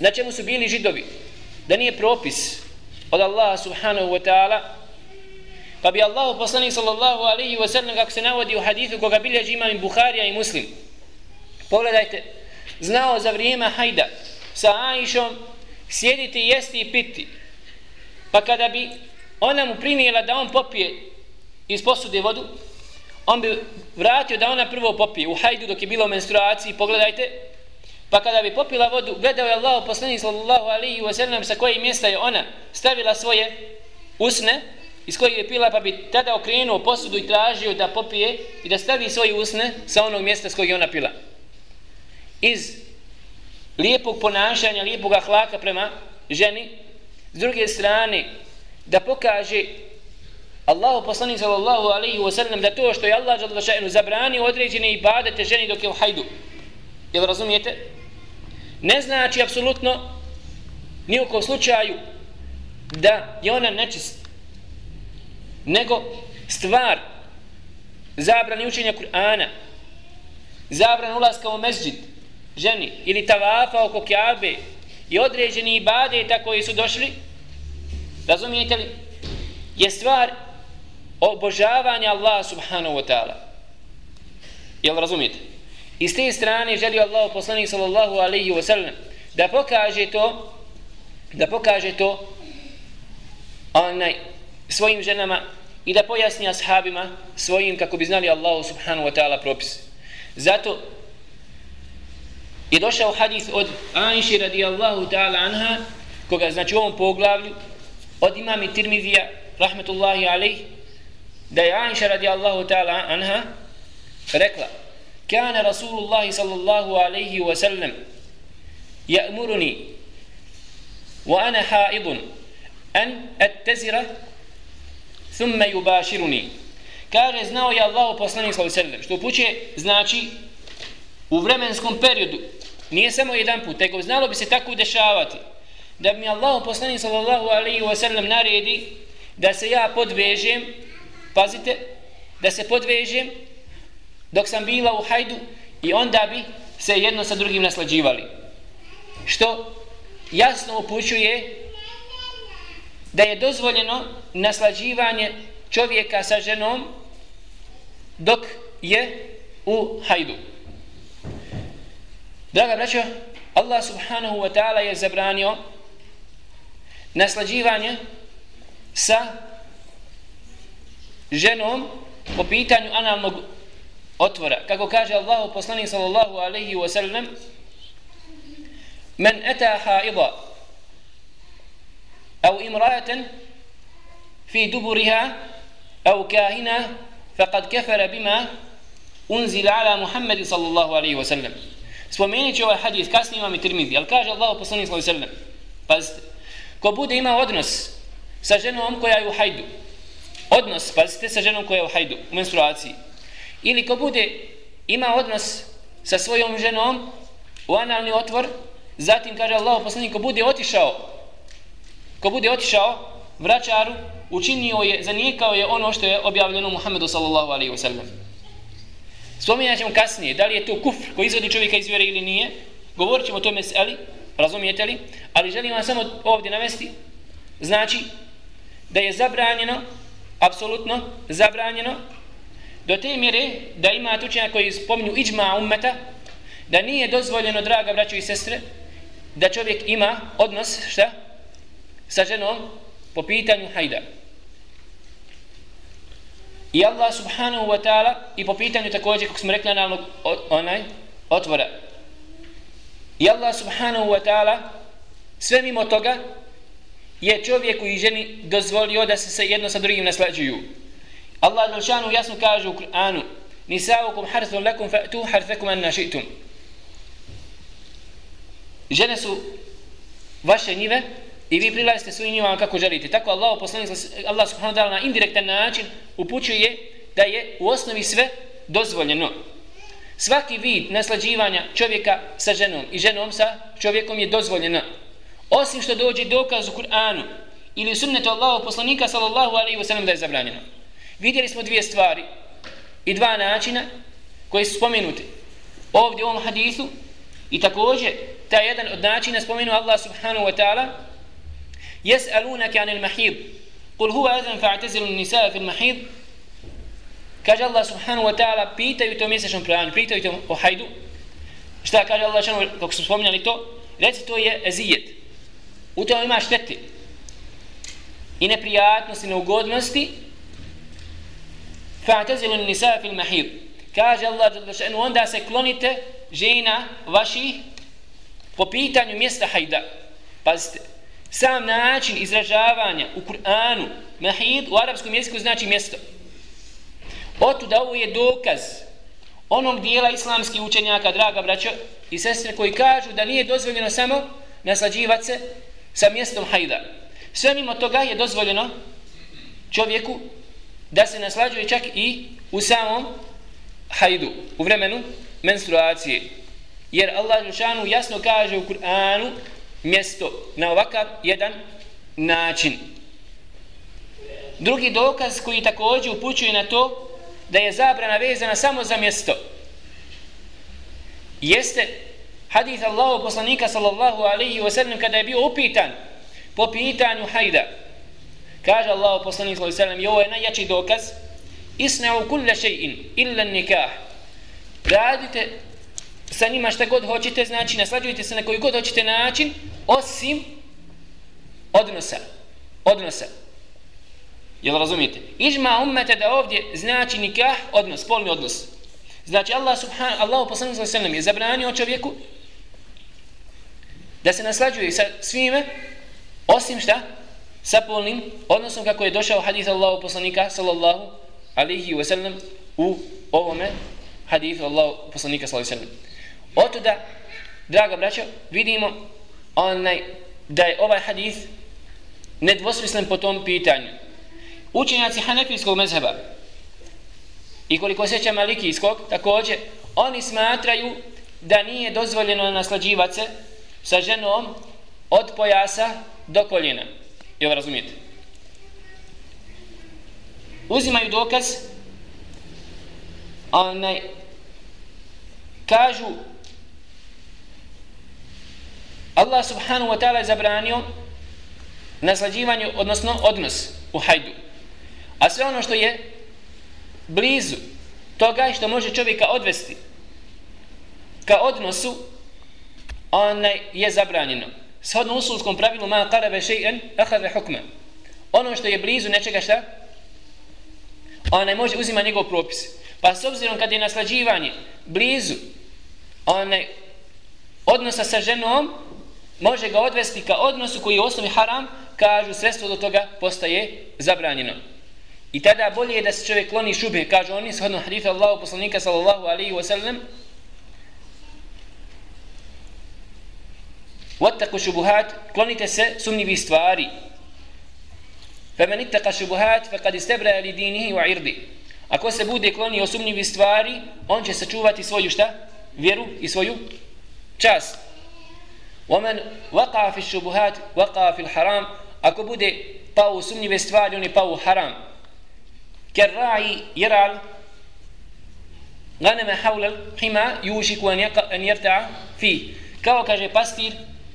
na čemu su bili židovi. Da nije propis od Allaha subhanahu wa ta'ala, Pa bi Allah poslanik sallallahu alaihi wa sallam kako se navodi u hadithu koga bilježi imam i Bukharija i Muslim. Pogledajte, znao za vrijeme hajda sa Aishom sjediti, jesti i piti. Pa kada bi ona mu prinijela da on popije iz posude vodu, on bi vratio da ona prvo popije u hajdu dok je bila u menstruaciji, pogledajte, pa kada bi popila vodu, gledao je Allah poslanik sallallahu alaihi wa sallam sa koje mjesta je ona stavila svoje usne, iz kojeg je pila pa bi tada okrenuo posudu i tražio da popije i da stavi svoje usne sa onog mjesta s kojeg je ona pila. Iz lijepog ponašanja, lijepog ahlaka prema ženi, s druge strane da pokaže Allahu poslanik sallallahu alaihi wa sallam da to što je Allah žaldašajnu zabrani određene ibadete ženi dok je u hajdu. Jel razumijete? Ne znači apsolutno ni u slučaju da je ona nečist nego stvar zabrani učenja Kur'ana zabran ulaska u mezđid ženi ili tavafa oko kjabe i određeni ibadeta koji su došli razumijete li je stvar obožavanja Allaha subhanahu wa ta'ala. Jel razumijete? I s te strane želio Allah poslanik sallallahu alaihi wa sallam da pokaže to da pokaže to onaj svojim ženama i da pojasni ashabima svojim kako bi znali Allahu subhanahu wa ta'ala propis. Zato je došao hadis od Anši radijallahu ta'ala anha koga znači u ovom poglavlju od imami Tirmidija rahmetullahi alaih da je Anša radijallahu ta'ala anha rekla Kana Rasulullahi sallallahu alaihi wa sallam ya'muruni wa ana ha'idun an attazira thumma yubashiruni. Kaže znao je Allah poslanik sallallahu alejhi ve sellem što upućuje znači u vremenskom periodu. Nije samo jedan put nego znalo bi se tako dešavati da mi Allah poslanik sallallahu alejhi ve sellem naredi da se ja podvežem pazite da se podvežem dok sam bila u hajdu i onda bi se jedno sa drugim naslađivali. Što jasno upućuje da je dozvoljeno naslađivanje čovjeka sa ženom dok je u hajdu. Draga braćo, Allah subhanahu wa ta'ala je zabranio naslađivanje sa ženom po pitanju analnog otvora. Kako kaže Allah poslanik sallallahu alaihi wa sallam Men eta haida au imraatan fi دبرها أو kahina faqad kafara bima unzila ala محمد sallallahu الله wa sallam. Spomenut ću ovaj hadith, kasnije imam i tirmidhi, ali kaže Allah poslanik sallallahu alejhi ve sallam, pazite, ko bude imao odnos sa ženom koja je u hajdu, odnos, pazite, sa ženom koja je u hajdu, u menstruaciji, ili ko bude ima odnos sa svojom ženom u analni otvor, zatim kaže Allah poslanik, ko bude otišao, ko bude otišao vraćaru, učinio je, zanijekao je ono što je objavljeno Muhammedu sallallahu alaihi wa sallam. Spominjat ćemo kasnije, da li je to kufr koji izvodi čovjeka iz vjere ili nije, govorit ćemo o tome ali, razumijete li, ali želim vam samo ovdje navesti, znači da je zabranjeno, apsolutno zabranjeno, do te mjere da ima tučenja koji spominju iđma ummeta, da nije dozvoljeno, draga braćo i sestre, da čovjek ima odnos, šta, sa ženom po pitanju hajda. I Allah subhanahu wa ta'ala i po pitanju također, kako smo rekli, analog onaj, otvora. I Allah subhanahu wa ta'ala sve mimo toga je čovjeku i ženi dozvolio da se se jedno sa drugim naslađuju. Allah Đelšanu jasno kaže u Kur'anu Nisaukum harthun lakum fa'tu harthakum anna ši'tum. Žene su vaše njive i vi prilazite svojim njima kako želite. Tako Allah, poslanik, Allah subhanahu wa ta'ala na indirektan način upućuje da je u osnovi sve dozvoljeno. Svaki vid naslađivanja čovjeka sa ženom i ženom sa čovjekom je dozvoljeno. Osim što dođe dokaz u Kur'anu ili u sunnetu Allahu poslanika sallallahu alaihi wa sallam da je zabranjeno. Vidjeli smo dvije stvari i dva načina koji su spomenuti ovdje u ovom hadithu i također taj jedan od načina spomenu Allah subhanahu wa ta'ala يسألونك عن المحيض قل هو أذى فاعتزل النساء في المحيض كاج الله سبحانه وتعالى بيتا يتو ميسا شون بران بيتا يتو وحيدو شتا كاج الله شون كوكس فومنا لتو ليس تو يأزيت وتو ما شتت إن بريات نسي نوغود نستي فاعتزل النساء في المحيض كاج الله جل شأنه وندا سيكلونيت جينا وشي po pitanju mjesta hajda. Pazite, sam način izražavanja u Kur'anu mahid u arapskom jeziku znači mjesto Otu da ovo je dokaz onog dijela islamskih učenjaka, draga braćo i sestre, koji kažu da nije dozvoljeno samo naslađivati se sa mjestom hajda. Sve mimo toga je dozvoljeno čovjeku da se naslađuje čak i u samom hajdu, u vremenu menstruacije. Jer Allah Žešanu jasno kaže u Kur'anu mjesto na ovakav jedan način. Drugi dokaz koji također upućuje na to da je zabrana vezana samo za mjesto. Jeste hadith Allahu poslanika sallallahu alaihi wa sallam kada je bio upitan po pitanju hajda. Kaže Allahu poslanik sallallahu alaihi wa sallam i ovo je najjači dokaz isna'u kulla še'in illa nikah. Radite sa njima šta god hoćete, znači naslađujte se na koji god hoćete način, osim odnosa. Odnosa. Jel razumijete? Ižma ummete da ovdje znači nikah, odnos, polni odnos. Znači Allah subhanahu, Allah poslanih sallam sallam je zabranio čovjeku da se naslađuje sa svime, osim šta? Sa polnim odnosom kako je došao hadith Allahu poslanika sallallahu alihi ve sellem u ovome hadithu Allahu poslanika sallallahu alihi wa. Otuda, draga braćo, vidimo onaj da je ovaj hadis nedvosmislen po tom pitanju. Učenjaci Hanefijskog mezheba i koliko seća Malikijskog, također, oni smatraju da nije dozvoljeno naslađivati se sa ženom od pojasa do koljena. Jel razumijete? Uzimaju dokaz onaj kažu Allah subhanahu wa ta'ala je zabranio naslađivanje, odnosno odnos u hajdu. A sve ono što je blizu toga što može čovjeka odvesti ka odnosu onaj je zabranjeno. Shodno usulskom pravilu ma qaraba shay'an akhadha hukma. Ono što je blizu nečega šta? Onaj može uzima njegov propis. Pa s obzirom kad je naslađivanje blizu onaj odnosa sa ženom, može ga odvesti ka odnosu koji je osnovi haram, kažu sredstvo do toga postaje zabranjeno. I tada bolje je da se čovjek kloni šube, kažu oni, shodno hadifa Allahu poslanika sallallahu alaihi wa sallam, Wattaku šubuhat, klonite se sumnjivih stvari. Femen ittaka šubuhat, fe kad istebra li dinihi wa irdi. Ako se bude klonio sumnjivih stvari, on će sačuvati svoju šta? Vjeru i svoju čast. Omen waqa'a fi الشبهات waqa'a في haram. Ako bude pao u sumnjive stvari, on je pao u haram. Ker ra'i jeral ganeme haulal hima, yušiku an jerta'a fi. Kao kaže pastir,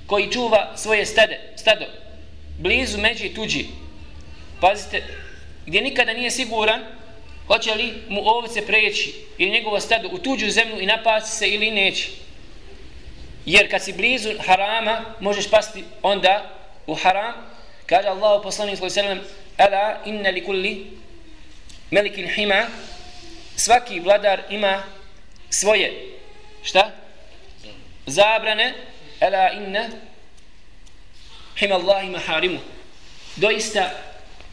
koji čuva svoje stade, stado blizu međi tuđi pazite gdje nikada nije siguran hoće li mu ovce preći ili njegovo stado u tuđu zemlju i napasti se ili neće jer kad si blizu harama možeš pasti onda u haram kaže Allah poslanik sallallahu alejhi ve sellem ala inna li kulli malikin hima svaki vladar ima svoje šta zabrane Ela inna hima Allahi maharimu. Doista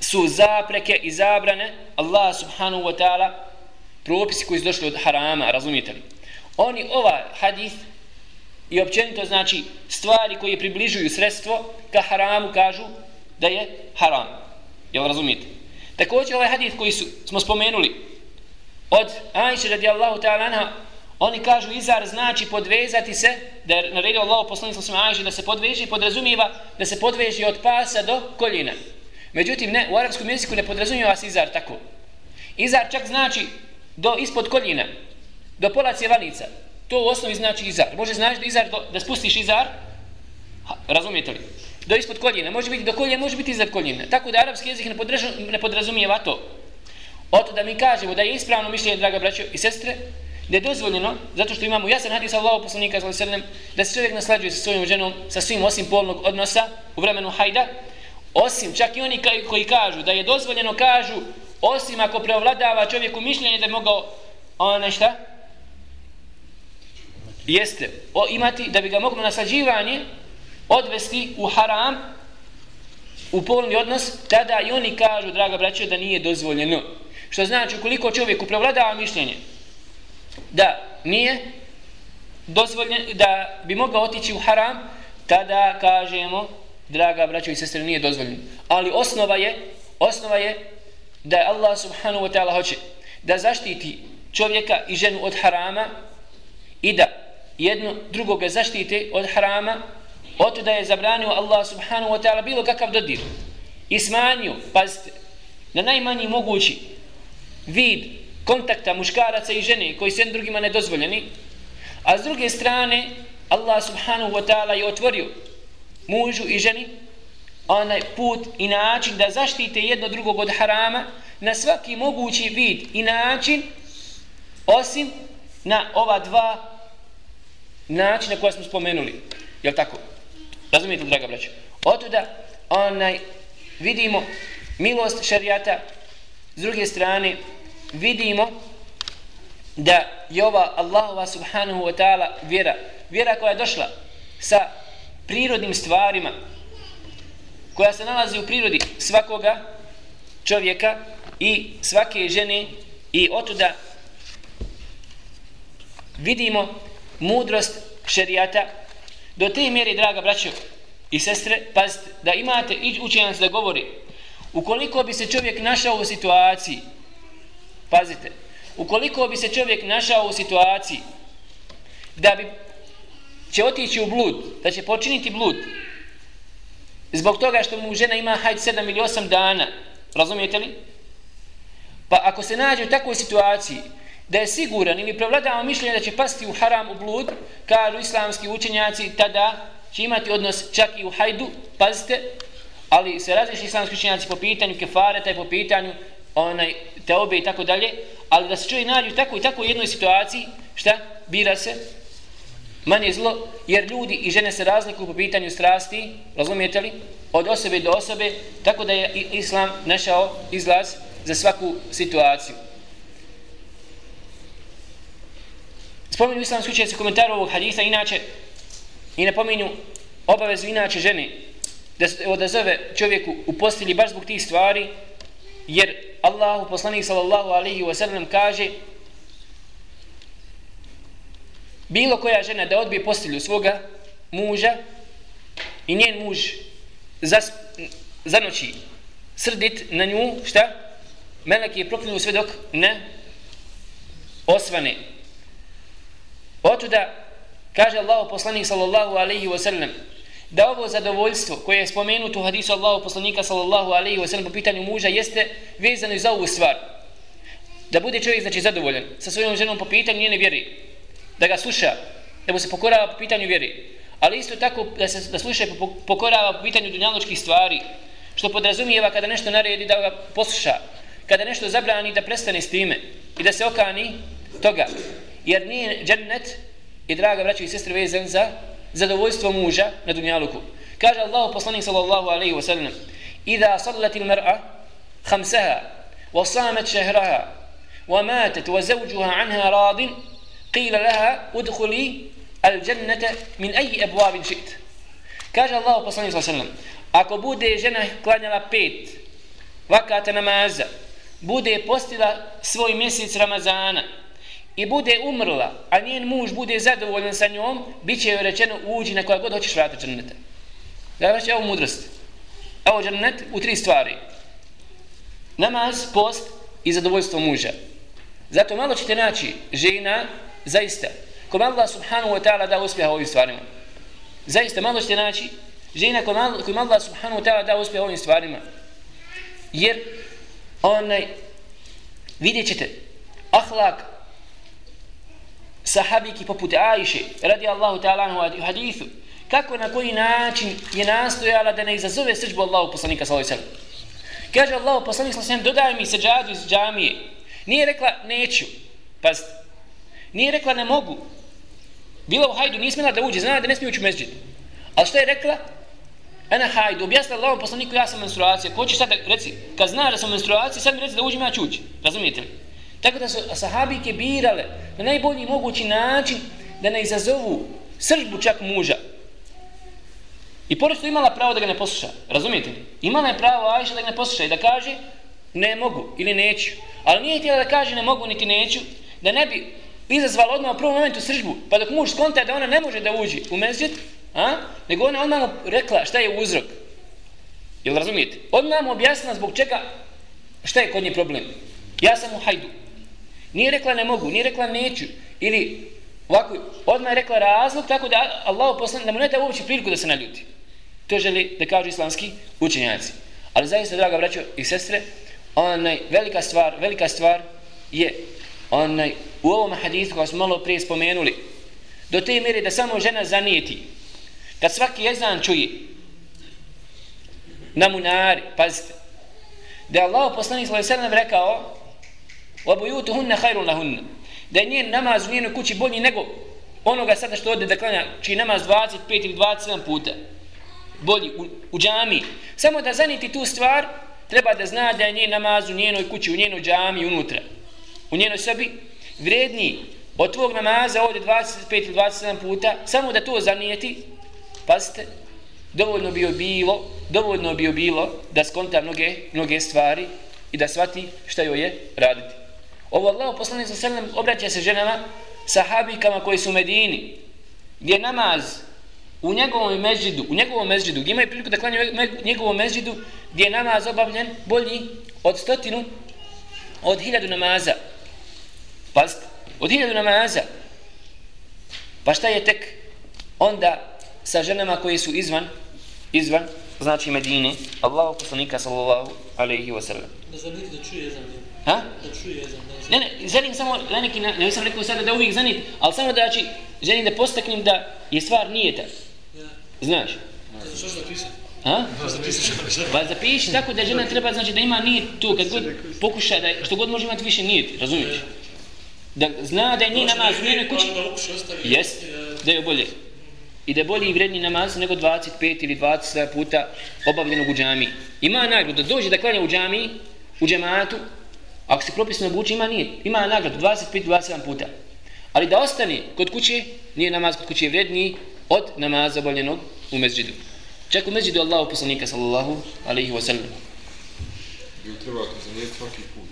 su zapreke i zabrane Allah subhanahu wa ta'ala propisi koji su došli od harama, razumijete li? Oni ova hadith i općenito znači stvari koje približuju sredstvo ka haramu kažu da je haram. Jel razumijete? Također ovaj hadith koji su, smo spomenuli od Ajše radijallahu ta'ala anha Oni kažu izar znači podvezati se, da je naredio Allah poslanik sa Ajši da se podveži i podrazumijeva da se podveži od pasa do koljena. Međutim, ne, u arapskom jeziku ne podrazumijeva se izar tako. Izar čak znači do ispod koljena, do pola cjevanica. To u osnovi znači izar. Može znači da, izar do, da spustiš izar, ha, razumijete li? Do ispod koljena. Može biti do koljena, može biti izar koljena. Tako da arapski jezik ne, ne podrazumijeva to. Oto da mi kažemo da je ispravno mišljenje, draga braćo i sestre, da je dozvoljeno, zato što imamo jasan hadis Allahu poslanika sallallahu alejhi ve sellem da se čovjek naslađuje sa svojom ženom sa svim osim polnog odnosa u vremenu hajda, osim čak i oni koji kažu da je dozvoljeno kažu osim ako preovladava čovjeku mišljenje da je mogao ono nešta jeste o, imati da bi ga moglo naslađivanje odvesti u haram u polni odnos tada i oni kažu draga braćo da nije dozvoljeno što znači ukoliko čovjeku prevladava mišljenje da nije dozvoljen, da bi mogao otići u haram, tada kažemo, draga braćo i sestre, nije dozvoljeno. Ali osnova je, osnova je da Allah subhanahu wa ta'ala hoće da zaštiti čovjeka i ženu od harama i da jedno drugoga zaštite od harama, od da je zabranio Allah subhanahu wa ta'ala bilo kakav dodir i smanjio, pazite, na najmanji mogući vid kontakta muškaraca i žene koji su drugima nedozvoljeni, a s druge strane Allah subhanahu wa ta'ala je otvorio mužu i ženi onaj put i način da zaštite jedno drugog od harama na svaki mogući vid i način osim na ova dva načina koja smo spomenuli. Jel tako? Razumijete, draga braća? Otuda onaj, vidimo milost šarijata s druge strane vidimo da je ova Allahova subhanahu wa ta'ala vjera, vjera koja je došla sa prirodnim stvarima, koja se nalazi u prirodi svakoga čovjeka i svake žene i otuda vidimo mudrost šerijata do te mjere, draga braćo i sestre, pazite, da imate i učenjac da govori, ukoliko bi se čovjek našao u situaciji, pazite, ukoliko bi se čovjek našao u situaciji da bi će otići u blud, da će počiniti blud, zbog toga što mu žena ima hajt 7 ili 8 dana, razumijete li? Pa ako se nađe u takvoj situaciji, da je siguran ili prevladava mišljenje da će pasti u haram, u blud, kažu islamski učenjaci, tada će imati odnos čak i u hajdu, pazite, ali se različi islamski učenjaci po pitanju kefareta i po pitanju onaj, teobe i tako dalje, ali da se čovjek tako i tako u jednoj situaciji, šta? Bira se manje zlo, jer ljudi i žene se razlikuju po pitanju strasti, razumijete li? Od osobe do osobe, tako da je islam našao izlaz za svaku situaciju. Spominju islamski učenjaci komentaru ovog haditha, inače, i napominju obavezu inače žene da se odazove čovjeku u postelji baš zbog tih stvari, jer Allahu poslanik sallallahu alaihi wa sallam kaže bilo koja žena da odbije postelju svoga muža i njen muž zas, zanoći srdit na nju, šta? Melek je proklinio sve dok ne osvane. Otuda kaže Allahu poslanik sallallahu alaihi ve sellem da ovo zadovoljstvo koje je spomenuto u hadisu Allahu poslanika sallallahu alaihi ve sellem po pitanju muža jeste vezano za ovu stvar. Da bude čovjek znači zadovoljan sa svojom ženom po pitanju njene vjeri. Da ga sluša, da mu se pokorava po pitanju vjeri. Ali isto tako da se da sluša po, pokorava po pitanju dunjaločkih stvari. Što podrazumijeva kada nešto naredi da ga posluša. Kada nešto zabrani da prestane s time. I da se okani toga. Jer nije džennet i draga braćo i sestre vezan za zadovoljstvo muža na dunjaluku. Kaže Allah poslanik sallallahu alaihi wa sallam Iza sallati l-mar'a khamsaha wa samet šehraha wa matet wa zavđuha anha radin qila laha udhuli al-jannata min aji ebuavin šit. Kaže Allah poslanik sallallahu alaihi wa sallam Ako bude žena klanjala pet vakata namaza bude postila svoj mjesec Ramazana i bude umrla, a njen muž bude zadovoljan sa njom, bit će joj rečeno uđi na koja god hoćeš vratiti džennete. Da vraći ovu mudrost. Evo džennet u tri stvari. Namaz, post i zadovoljstvo muža. Zato malo ćete naći žena, zaista, kom Allah subhanahu wa ta'ala da uspjeha ovim stvarima. Zaista, malo ćete naći žena kom Allah subhanahu wa ta'ala da uspjeha ovim stvarima. Jer, onaj, vidjet ćete, ahlak, sahabiki poput Ajše, radi Allahu ta'ala u hadithu, kako na koji način je nastojala da ne izazove srđbu Allahu poslanika sallallahu sallahu sallam. Kaže Allahu poslanik sallahu sallam, dodaj mi seđadu iz džamije. Nije rekla neću, pazite. Nije rekla ne mogu. Bila u hajdu, nije smjela da uđe, znala da ne smije ući u mezđid. Ali što je rekla? Ena hajdu, objasnila Allahom poslaniku, ja sam menstruacija. Ko će sad da, reci, kad zna da sam menstruacija, sad mi reci da uđem, ja ću ući. Razumijete li? Tako da su sahabike birale na najbolji mogući način da ne izazovu sržbu čak muža. I pored što imala pravo da ga ne posluša. Razumijete li? Imala je pravo Ajša da ga ne posluša i da kaže ne mogu ili neću. Ali nije htjela da kaže ne mogu niti neću, da ne bi izazvala odmah u prvom momentu sržbu, pa dok muž skonta da ona ne može da uđe u mezđet, a? nego ona odmah rekla šta je uzrok. Jel razumijete? Odmah mu objasnila zbog čega šta je kod nje problem. Ja sam u hajdu. Nije rekla ne mogu, nije rekla neću. Ili ovako, odmah je rekla razlog tako da Allah poslan, da mu ne da uopće priliku da se naljuti. To želi da kažu islamski učenjaci. Ali zaista, draga braćo i sestre, onaj, velika stvar, velika stvar je onaj, u ovom hadisu koja smo malo prije spomenuli, do te mjere da samo žena zanijeti, kad svaki jezan čuje, na munari, pazite, da je Allah poslanik sallallahu rekao وَبُيُوتُهُنَّ خَيْرٌ لَهُنَّ Da je njen namaz u njenoj kući bolji nego onoga sada što ode da klanja, čiji namaz 25 ili 27 puta. Bolji u, u džami. Samo da zaniti tu stvar, treba da zna da je njen namaz u njenoj kući, u njenoj džami, unutra. U njenoj sobi vredniji od tvog namaza ovdje 25 ili 27 puta, samo da to zanijeti, pazite, dovoljno bi bilo, dovoljno bi bilo da skonta mnoge, mnoge stvari i da svati šta joj je raditi. Ovo Allah poslanik sa sallam obraća se ženama sahabikama koji su u Medini gdje namaz u njegovom mezđidu, u njegovom mezđidu, gdje imaju priliku da klanjaju u njegovom mezđidu, gdje je namaz obavljen bolji od stotinu, od hiljadu namaza. Pazite, od hiljadu namaza. Pa šta je tek onda sa ženama koje su izvan, izvan, znači Medine, Allahu poslanika sallallahu alaihi wa sallam. Da zaniti da čuje jezan. Ha? Da čuje jezan. Ne, ne, želim samo, na neki, ne sam rekao sada da uvijek zanit, ali samo da znači, želim da postaknem da je stvar nijeta. Ja. Znaš? To što zapisati? Ha? Pa zapiši tako da žena treba znači da ima nijet tu kad god pokuša da što god može imati više nijet, razumiješ? Da zna da je nije namaz u njenoj kući. Jest, da je bolje. I da je bolji i vredniji namaz nego 25 ili 20 puta obavljenog u džami. Ima nagradu da dođe da klanja u džami, u džematu, ako se propisno obuči, ima nije. Ima nagradu 25-27 puta. Ali da ostane kod kuće, nije namaz kod kuće vredniji od namaza obavljenog u mezđidu. Čak u mezđidu Allahu poslanika sallallahu alaihi wa sallam. Ili treba to zanijeti svaki put.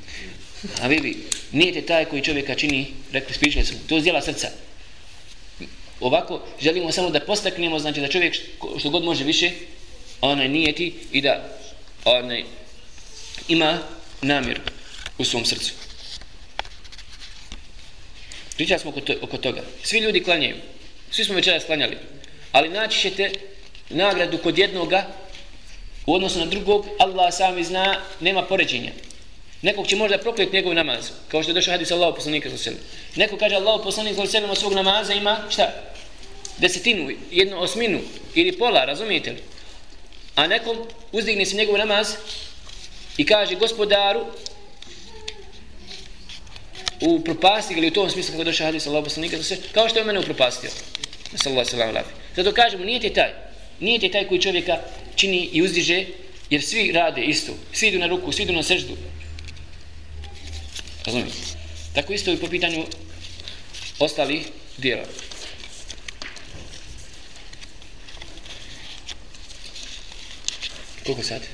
A vidi, nije te taj koji čovjeka čini, rekli, spričali smo, to je zdjela srca. Ovako, želimo samo da postaknemo, znači da čovjek što, god može više, onaj nijeti i da onaj ima namjer u svom srcu. Pričali smo oko, to, oko toga. Svi ljudi klanjaju. Svi smo večeras klanjali. Ali naći ćete nagradu kod jednoga u odnosu na drugog, Allah sami zna, nema poređenja. Nekog će možda prokljeti njegov namaz, kao što je došao hadis Allahu poslanika sa selam. Neko kaže Allahu poslanik sa selam svog namaza ima šta? Desetinu, jednu osminu ili pola, razumijete li? A nekom uzdigne se njegov namaz i kaže gospodaru u propasti ili u tom smislu kako došao hadis Allahu poslanika selam, kao što je mene upropastio. Sallallahu alejhi ve sellem. Zato kažemo nije ti taj, nije ti taj koji čovjeka čini i uzdiže jer svi rade isto. Svi idu na ruku, svi idu na seždu. Razumijete? Tako isto i po pitanju ostalih dijela. Koliko sati?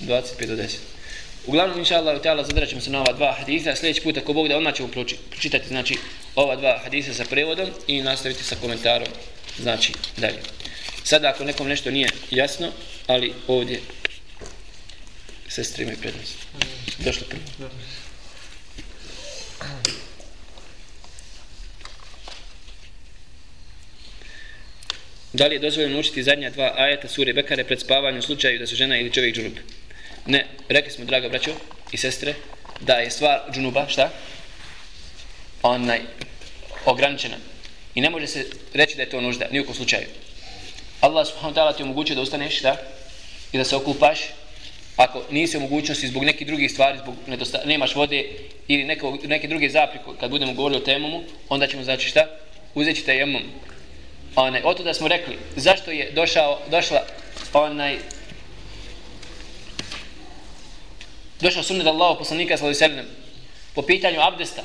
25 do 10. Uglavnom, inša Allah, ta'ala, zadrat ćemo se na ova dva hadisa. Sljedeći put, ako Bog da, odmah ćemo pročitati, znači, ova dva hadisa sa prevodom i nastaviti sa komentarom, znači, dalje. Sada, ako nekom nešto nije jasno, ali ovdje sestre imaju prednost. Došlo prvo. Da li je dozvoljeno učiti zadnja dva ajeta sure Bekare pred spavanjem u slučaju da su žena ili čovjek džunup? Ne, rekli smo, draga braćo i sestre, da je stvar džunuba, šta? Onaj, ograničena. I ne može se reći da je to nužda, nijekom slučaju. Allah subhanahu wa ta'ala ti omogućuje da ustaneš, šta? I da se okupaš, ako nisi u mogućnosti zbog nekih drugih stvari, zbog nedosta, nemaš vode ili neko, neke druge zaprike, kad budemo govorili o temomu, onda ćemo znači šta? Uzeći tajemom. Onaj, oto da smo rekli, zašto je došao, došla onaj, došao sunnet Allahu poslanika sallallahu alejhi ve sellem po pitanju abdesta.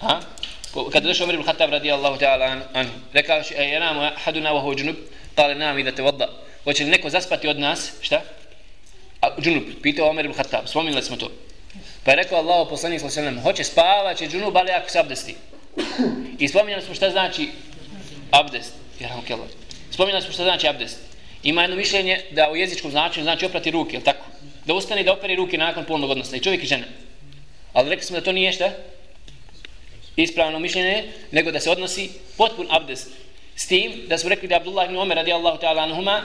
Ha? Kad došao Omer ibn Khattab radijallahu ta'ala an, an rekao je e, yanamu ahaduna wa huwa junub. Qala nam idha tawadda. Hoće li neko zaspati od nas? Šta? A junub pitao Omer ibn Khattab spominjali smo to. Pa je rekao Allahu poslanik sallallahu alejhi ve sellem hoće spavati junub ali ako se abdesti. I spominjali smo šta znači abdest. Jerhamukallah spominjali smo šta znači abdest. Ima jedno mišljenje da u jezičkom značenju znači oprati ruke je tako? Da ustane da opere ruke nakon polnog odnosa i čovjek i žena ali rekli smo da to nije šta ispravno mišljenje, nego da se odnosi potpun abdest. S tim da smo rekli da Abdullah ibn Omer radijallahu ta'ala anhuma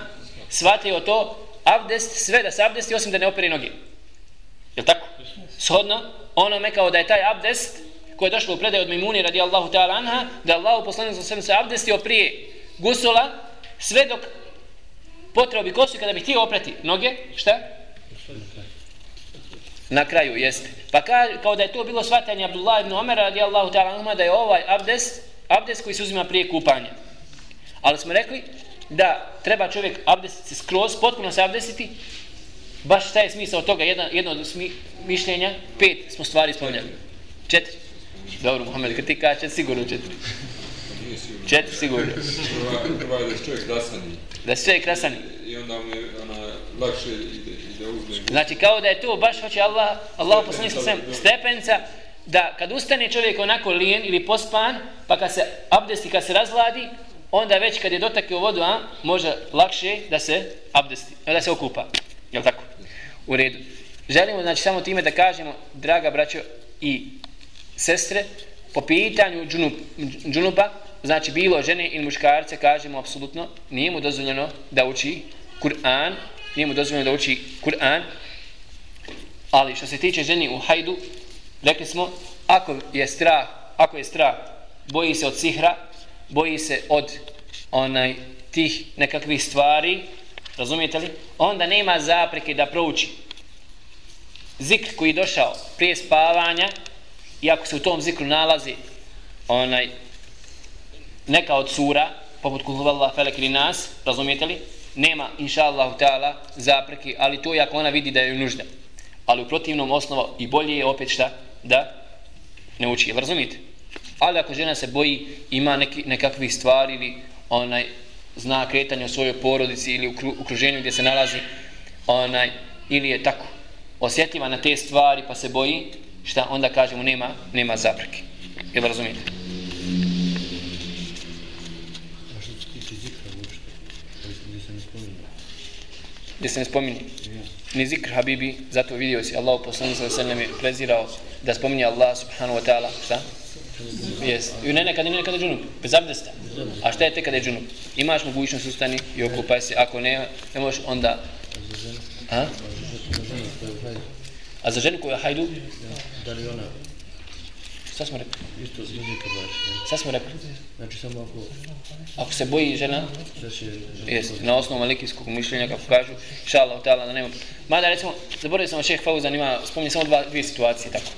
shvatio to abdest, sve da se abdesti osim da ne opere noge. Je tako? Shodno, ono me kao da je taj abdest koji je došlo u predaj od Mimuni radijallahu ta'ala anha, da Allah u poslanicu sve se abdestio prije gusula, sve dok potreo bi kosu kada bi htio oprati noge, šta? Na kraju jeste. Pa ka, kao da je to bilo svatanje Abdullah ibn Omer radijallahu ta'ala anhuma da je ovaj abdest, abdest koji se uzima prije kupanja. Ali smo rekli da treba čovjek abdestiti se skroz, potpuno se abdestiti, baš šta je smisao toga, jedna, jedno od smi, mišljenja, pet smo stvari spominjali. Četiri. Dobro, Muhammed, kad ti kaže sigurno četiri. Četiri sigurno. Prva, je da se čovjek rasani. Da se čovjek rasani. I onda mu je ona, lakše ide. Znači kao da je to baš hoće Allah, Allah poslanik sa svem stepenca da kad ustane čovjek onako lijen ili pospan, pa kad se abdesti, kad se razladi, onda već kad je dotakio vodu, a, može lakše da se abdesti, da se okupa. Je tako? U redu. Želimo, znači, samo time da kažemo, draga braćo i sestre, po pitanju džunup, džunupa, znači bilo žene ili muškarce, kažemo apsolutno, nije mu dozvoljeno da uči Kur'an, nije mu dozvoljeno da uči Kur'an, ali što se tiče ženi u hajdu, rekli smo, ako je strah, ako je strah, boji se od sihra, boji se od onaj tih nekakvih stvari, razumijete li? Onda nema zapreke da prouči zikr koji je došao prije spavanja, i ako se u tom zikru nalazi onaj neka od sura, poput kuhvala felek ili nas, razumijete li? Nema, inša taala zapreke, ali to je ako ona vidi da je nužda. Ali u protivnom osnovu i bolje je opet šta? Da ne uči, jel razumijete? Ali ako žena se boji, ima neki, nekakvih stvari ili onaj zna kretanje u svojoj porodici ili u okruženju gdje se nalazi onaj, ili je tako osjetljiva na te stvari pa se boji, šta onda kažemo nema, nema zapreke. Jel razumijete? Gdje se ne spominje? Ni zikr Habibi, zato vidio si Allah poslani sa sallam je prezirao da spominje Allah subhanahu wa ta'ala, šta? Jes. I ne nekada, ne nekada džunup, bez abdesta. A šta je te kada je džunup? Imaš mogućnost ustani i okupaj se, ako ne, ne možeš onda... A? A za ženu koja hajdu? Da li ona Šta smo rekli? isto zikr baš? Šta smo rekli? Znači samo ako Ako se boji žena, da će... jest, na osnovu malikijskog mišljenja, kako kažu, šala u tala, da nema. Mada, recimo, zaboravio sam šeh Fauzan, ima, spominje samo dva, dvije situacije, tako.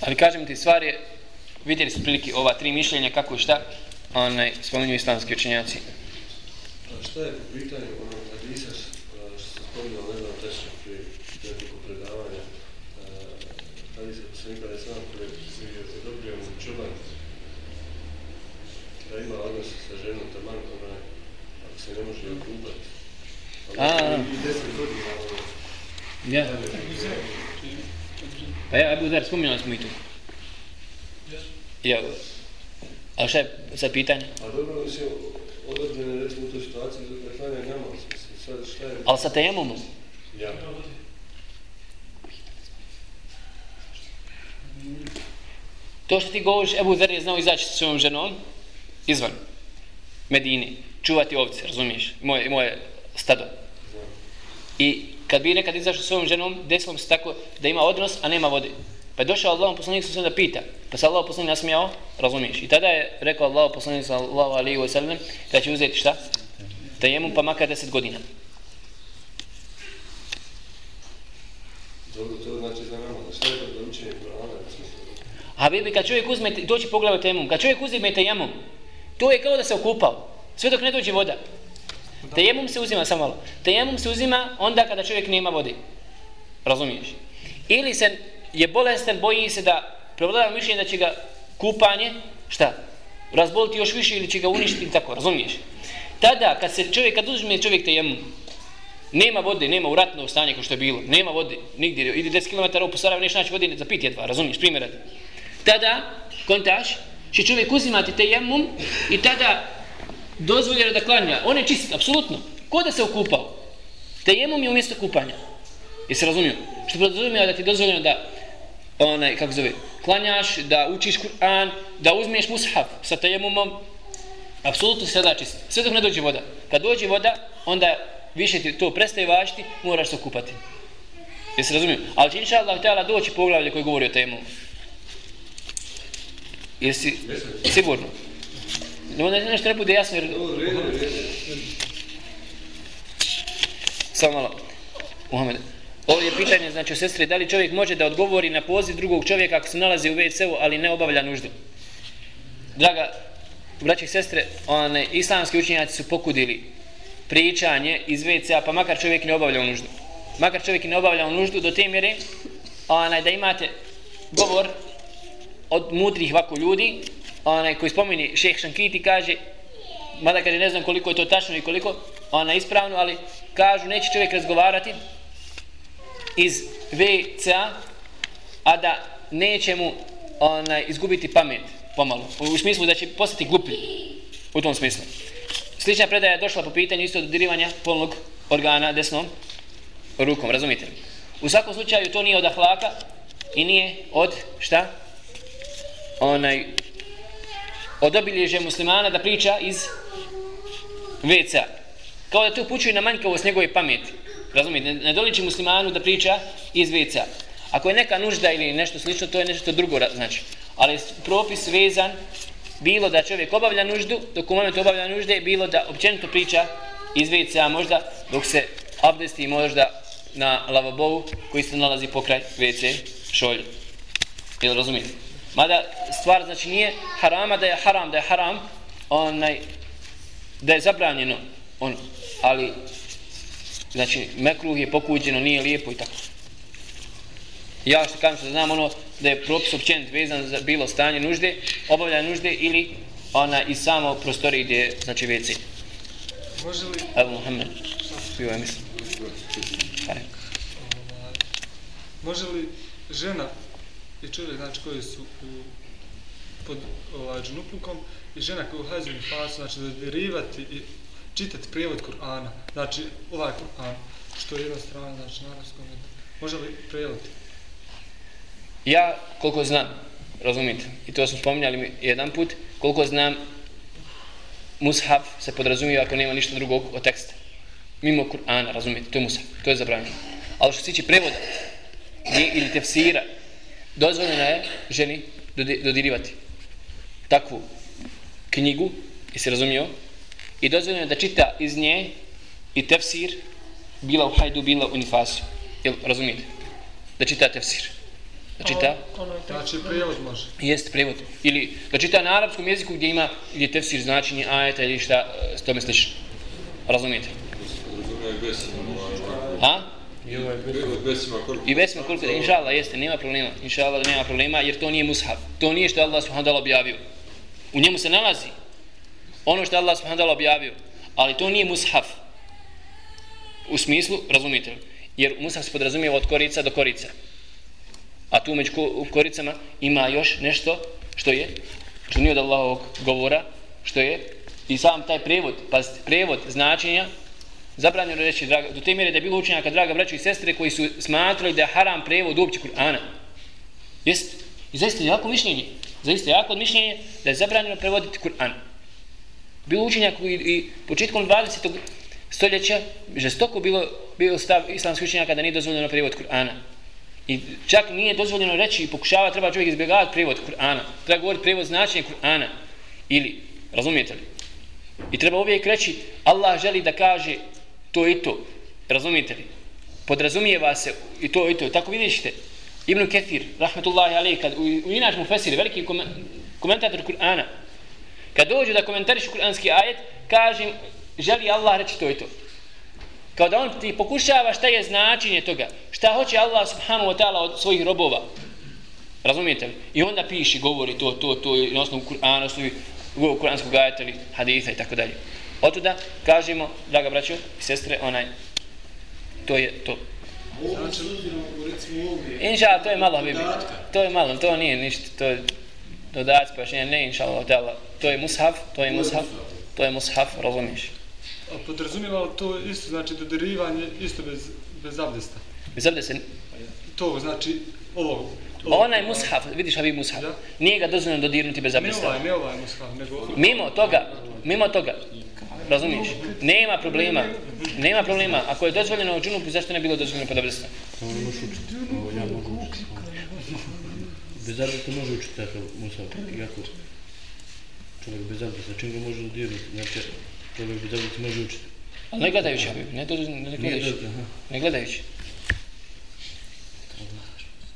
Ali kažem ti, stvar je, vidjeli su prilike ova tri mišljenja, kako i šta, onaj, spominju islamski učenjaci. A šta je po pitanju onog hadisa što se spominjao, ne znam, tečno prije nekoliko predavanja, hadisa poslanika je sam koji se je odobrio mu čuban da ima odnos sa ženom taman, onaj, ako se ne može okupati. A, ono, ja. Pa ja, Abu Dhar, spominjali smo i tu. Ja, a šta je sad pitanje? a dobro, mislim, određene, recimo, u toj situaciji da klanja namaz, mislim, sad šta je... Ali sa tejemomom? Ja. To što ti govoriš, Ebu Zer je znao izaći sa svojom ženom izvan Medine, čuvati ovce, razumiješ, moje, moje stado. I kad bi nekad izašao svojom ženom, desilo se tako da ima odnos, a nema vode. Pa je došao Allahom poslanik sa da pita, pa se Allah poslanik nasmijao, razumiješ. I tada je rekao Allah poslanik sa Allahu alaihi wa sallam da će uzeti šta? Tejemum pa makar deset godina. Dobro, to znači za namaz. Šta je to da učenje Kur'ana? A kad čovjek uzme, doći pogledaj tejemum, kad čovjek uzme tejemum, to je kao da se okupao, sve dok ne dođe voda. Tejemum se uzima samo malo. Tejemum se uzima onda kada čovjek nema vode. Razumiješ? Ili se je bolestan, boji se da prevladava mišljenje da će ga kupanje, šta? Razboliti još više ili će ga uništiti ili tako, razumiješ? Tada, kad se čovjek, kad uzme čovjek tejemum, nema vode, nema u stanje kao što je bilo, nema vode, nigdje, idi 10 km u Posaravu, neš naći vode za pit jedva, razumiješ, primjer radi. Tada, kontaš, će čovjek uzimati tejemum i tada dozvoljeno da klanja. On je čist, apsolutno. Ko da se okupao? Tejemum je umjesto kupanja. Jesi razumio? Što podrazumio da ti dozvoljeno da onaj, kako zove, klanjaš, da učiš Kur'an, da uzmeš mushaf sa tejemumom, apsolutno se sada čist. Sve dok ne dođe voda. Kad dođe voda, onda više ti to prestaje važiti, moraš se okupati. Jesi razumio? Ali će inša Allah htjela doći poglavlje koji govori o temu. Jesi sigurno? No, ne, nešto ne bude jasno jer... Samo malo. Muhammed. Ovo je pitanje, znači, o sestri, da li čovjek može da odgovori na poziv drugog čovjeka ako se nalazi u WC-u, ali ne obavlja nuždu? Draga, braći i sestre, one, islamski učenjaci su pokudili pričanje iz WC-a, pa makar čovjek ne obavlja nuždu. Makar čovjek ne obavlja nuždu do te mjere onaj, da imate govor od mudrih ovako ljudi, onaj, koji spomini šeh Šankiti kaže, mada kaže ne znam koliko je to tačno i koliko ona ispravno, ali kažu neće čovjek razgovarati iz WC-a a da neće mu onaj, izgubiti pamet pomalo. U smislu da će postati gluplji. U tom smislu. Slična predaja je došla po pitanju isto dodirivanja polnog organa desnom rukom, razumite li? U svakom slučaju to nije od ahlaka i nije od šta? Onaj od obilježja muslimana da priča iz WC. Kao da to upućuje na manjkavost njegove pameti. Razumite? Ne, doliči muslimanu da priča iz WC. Ako je neka nužda ili nešto slično, to je nešto drugo, znači. Ali propis vezan bilo da čovjek obavlja nuždu, dok u momentu obavlja nužde, bilo da općenito priča iz WC, možda dok se abdesti možda na lavabovu koji se nalazi pokraj WC šolje. Jel razumijete? Mada stvar znači nije harama da je haram, da je haram, onaj, da je zabranjeno ono, ali znači mekruh je pokuđeno, nije lijepo i tako. Ja što kažem što znam ono da je propis općenit vezan za bilo stanje nužde, obavljanje nužde ili ona i samo prostorije gdje je znači WC. Može li, Evo Muhammed, bio je mislim. Može li žena i čovjek znači koji su u, pod ovaj, džunuplukom i žena koja ulazi u hajzinu fasu, znači dodirivati i čitati prijevod Kur'ana, znači ovaj Kur'an, što je jedna strana, znači na arabskom, može li prijevod? Ja, koliko znam, razumite, i to smo spominjali jedan put, koliko znam, mushaf se podrazumijeva ako nema ništa drugog od teksta. Mimo Kur'ana, razumite, to je mushaf, to je zabranjeno. Ali što se tiče prevoda ili tefsira, dozvoljeno je ženi dodi- dodirivati takvu knjigu, i se razumio, i dozvoljeno je da čita iz nje i tefsir, bila u hajdu, bila u nifasu. Jel razumijete? Da čita tefsir. Da čita? Znači prijevod može. jest prevod ili da čita na arapskom jeziku gdje ima gdje je tefsir značenje ajeta ili šta e, s tome slično. Razumijete? Razumije besima, ovaj, Ha? I ovaj besima koliko... I vesme koliko da inshallah jeste, nema problema. Inshallah da nema problema jer to nije mushaf. To nije što je Allah subhanahu wa ta'ala objavio. U njemu se nalazi ono što je Allah subhanahu wa ta'ala objavio, ali to nije mushaf. U smislu, razumijete li? Jer mushaf se podrazumijeva od korica do korica. A tu među ko- koricama ima još nešto što je, što nije od Allahovog govora, što je i sam taj prevod, pazite, prevod značenja zabranjeno reći, draga, do te mjere da je bilo učenjaka, draga braćo i sestre, koji su smatrali da je haram prevod uopće Kur'ana. Jeste. I zaista je jako mišljenje. Zaista je jako mišljenje da je zabranjeno prevoditi Kur'an. Bilo učenjak i, i početkom 20. stoljeća žestoko bilo, bio stav islamskih učenjaka da nije dozvoljeno prevod Kur'ana. I čak nije dozvoljeno reći i pokušava treba čovjek izbjegavati prevod Kur'ana. Treba govoriti prevod značenja Kur'ana. Ili, razumijete li? I treba uvijek reći, Allah želi da kaže to i to. Razumijete li? Podrazumijeva se i to i to. Tako vidite, Ibn Kethir, rahmetullahi alaih, kad u, u inač mu fesir, veliki komen, komentator Kur'ana, kad dođu da komentarišu kur'anski ajet, kaže, želi Allah reći to i to. Kao da on ti pokušava šta je značenje toga. Šta hoće Allah subhanahu wa ta'ala od svojih robova. Razumijete li? I onda piši, govori to, to, to, na osnovu Kur'ana, na osnovu kuranskog ajeta ili haditha i tako dalje. Otuda kažemo, draga braćo i sestre, onaj, to je to. Inša, to je malo. Dodatka. To je malo, to nije ništa, to je dodac, pa ne, ne, inša Allah. To je mushaf, to je mushaf, to je mushaf, razumiješ. Podrazumijeva to isto, znači dodirivanje isto bez, bez abdesta? Bez obde se, To znači ovo. ovo. onaj mushaf, vidiš Habib mushaf, Da. nije ga dozvoljeno dodirnuti bez Ne abdesta. ovaj, ne ovaj mushaf, nego... Mimo toga, mimo toga, razumiješ, nema problema, nema problema. Ako je dozvoljeno u džunupu, zašto ne bilo dozvoljeno pod abdestom? Ovo ne možeš učiti. Ovo ja mogu učiti. Bez arbeta može učiti takav musav. Iako čovjek bez arbeta, čim ga može dodirnuti? Znači, čovjek bez arbeta može učiti. Ali ne gledajući, Habib, ne, to, ne gledajući. aha. Ne gledajući.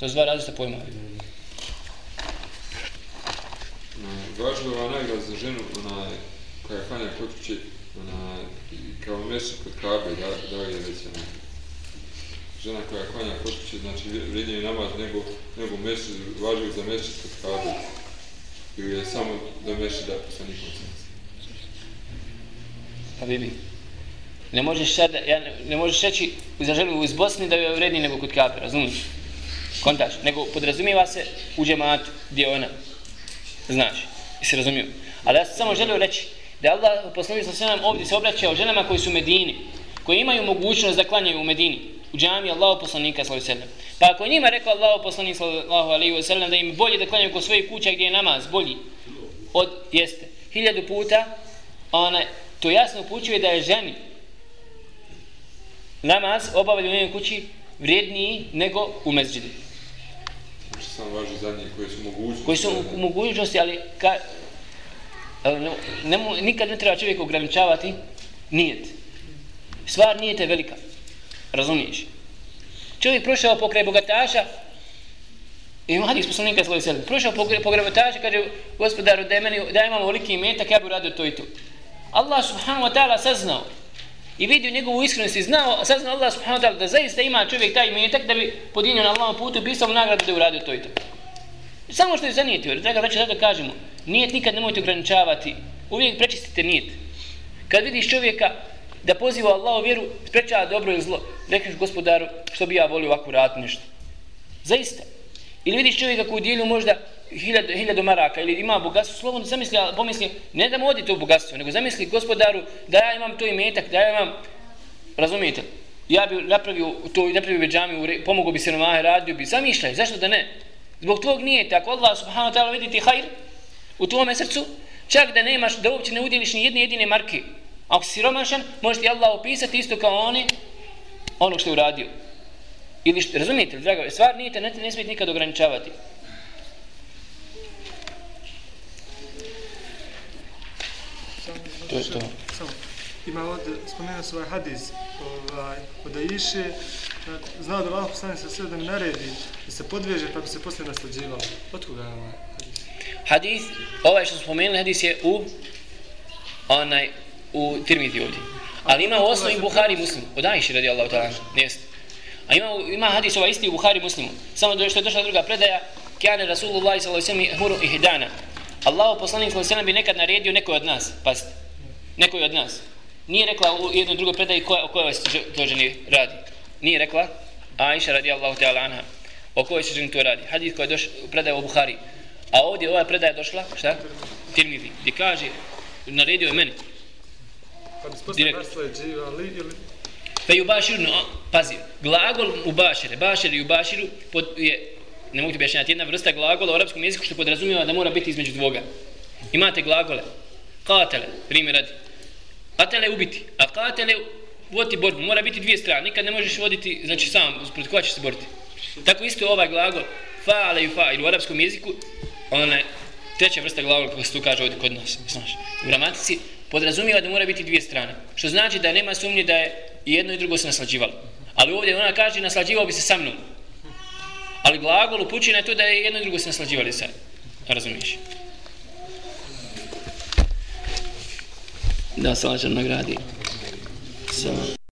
To su dva različita pojma. Važno je ova nagrada za ženu, ona koja je klanja kod kuće, ona kao mešćin kod kabe, da, da je već. Žena koja klanja kod kuće, znači vrijednije namaz nego, nego mešćin, važio za mešćin kod kabe. Ili je samo da mešćin da poslanikom sam. Pa Habibi. Ne možeš sad, ja ne, ne možeš reći za ženu iz Bosne da je vredniji nego kod Kabe, razumiješ? Kontaš, nego podrazumijeva se u džematu, gdje ona. Znaš, i se razumiju. Ali ja sam samo želio reći da je Allah poslanik sa nam ovdje se obraćao ženama koji su u Medini, koji imaju mogućnost da klanjaju u Medini, u džami Allahu poslanika sallallahu alejhi ve sellem. Pa ako njima rekao Allahu poslanik sallallahu alejhi ve sellem da im bolje da klanjaju kod svojih kuća gdje je namaz bolji od jeste hiljadu puta, ona to jasno upućuje da je ženi namaz obavlja u njenoj kući vrijedniji nego u mezđidi. Znači samo važi za njih koji su mogućnosti. Koji su u mogućnosti, ali ka, ne, ne, nikad ne treba čovjek ograničavati nijet. Stvar nijete velika. Razumiješ? Čovjek prošao pokraj bogataša i ima hadis poslanika svoj sebe. Prošao pokraj bogataša, kaže gospodaru daj meni, daj imam veliki imetak ja bih radio to i to. Allah subhanahu wa ta'ala saznao i vidio njegovu iskrenost i znao, saznao Allah subhanahu wa ta'ala da zaista ima čovjek taj imetak da bi podinio na Allahom putu i pisao nagradu da je uradio to i to. Samo što je zanijetio, draga braća, zato kažemo, nijet nikad nemojte ograničavati, uvijek prečistite nijet. Kad vidiš čovjeka da poziva Allah u vjeru, sprečava dobro ili zlo, rekneš gospodaru, što bi ja volio ovako raditi nešto. Zaista. Ili vidiš čovjeka koji dijelu možda hiljadu, hiljadu maraka ili ima bogatstvo, slobodno zamisli, pomisli, ne da mu odi to bogatstvo, nego zamisli gospodaru da ja imam to imetak, da ja imam, razumijete, ja bi napravio to i napravio bi džami, pomogao bi se na radio bi, zamišljaj, zašto da ne? Zbog tvog nije tako, Allah subhanahu wa ta'ala vidi ti hajr u tvome srcu, čak da nemaš, da uopće ne udjeliš ni jedne jedine marke. Ako si siromašan, može ti Allah opisati isto kao oni, ono što je uradio. Ili što, razumijete li, drago, stvar nije te, ne, ne smijete nikad ograničavati. To je to. Samo, ima ovdje, spomenuo se ovaj hadis ovaj, od Aisha, znao da Allah poslani sa sve da mi naredi da se podveže pa bi se poslije naslađivalo. Od koga je ovaj hadis? Hadis, ovaj što smo spomenuli, hadis je u onaj, u Tirmidhi ovdje. Ali ima u osnovi Buhari muslim. Od Ajši radi Allah ta'ala. Jest. A ima, ima hadis ovaj isti u Buhari muslimu. Samo što je došla druga predaja. Kjane Rasulullah s.a.v. huru i hidana. Allah poslanik s.a.v. bi nekad naredio nekoj od nas. Pazite. Nekoj od nas. Nije rekla u jednoj drugoj predaji koja, o kojoj se to ženi radi nije rekla Aisha radijallahu ta'ala anha. O kojoj se ženi to radi? Hadis koji je došao predaje u Buhari. A ovdje ova predaja došla šta? Tirmidhi gdje kaže naredio je meni. Pa bi spostavio ili Fe ju baširu, no, pazi, glagol u bašire, bašire i u baširu pod, je, ne mogu ti objašnjati, jedna vrsta glagola u arapskom jeziku što podrazumijeva da mora biti između dvoga. Imate glagole, katele, primjer radi, katele ubiti, a katele voditi borbu, mora biti dvije strane, nikad ne možeš voditi, znači sam, protiv koja ćeš se boriti. Tako isto ovaj glagol, fa ale fa, ili u arapskom jeziku, ona je treća vrsta glagola kako se tu kaže ovdje kod nas, znaš. U gramatici podrazumijeva da mora biti dvije strane, što znači da nema sumnje da je jedno i drugo se naslađivalo. Ali ovdje ona kaže naslađivao bi se sa mnom. Ali glagol upućuje na to da je jedno i drugo se naslađivali sad. Razumiješ? Da, slađan nagradi. максимум.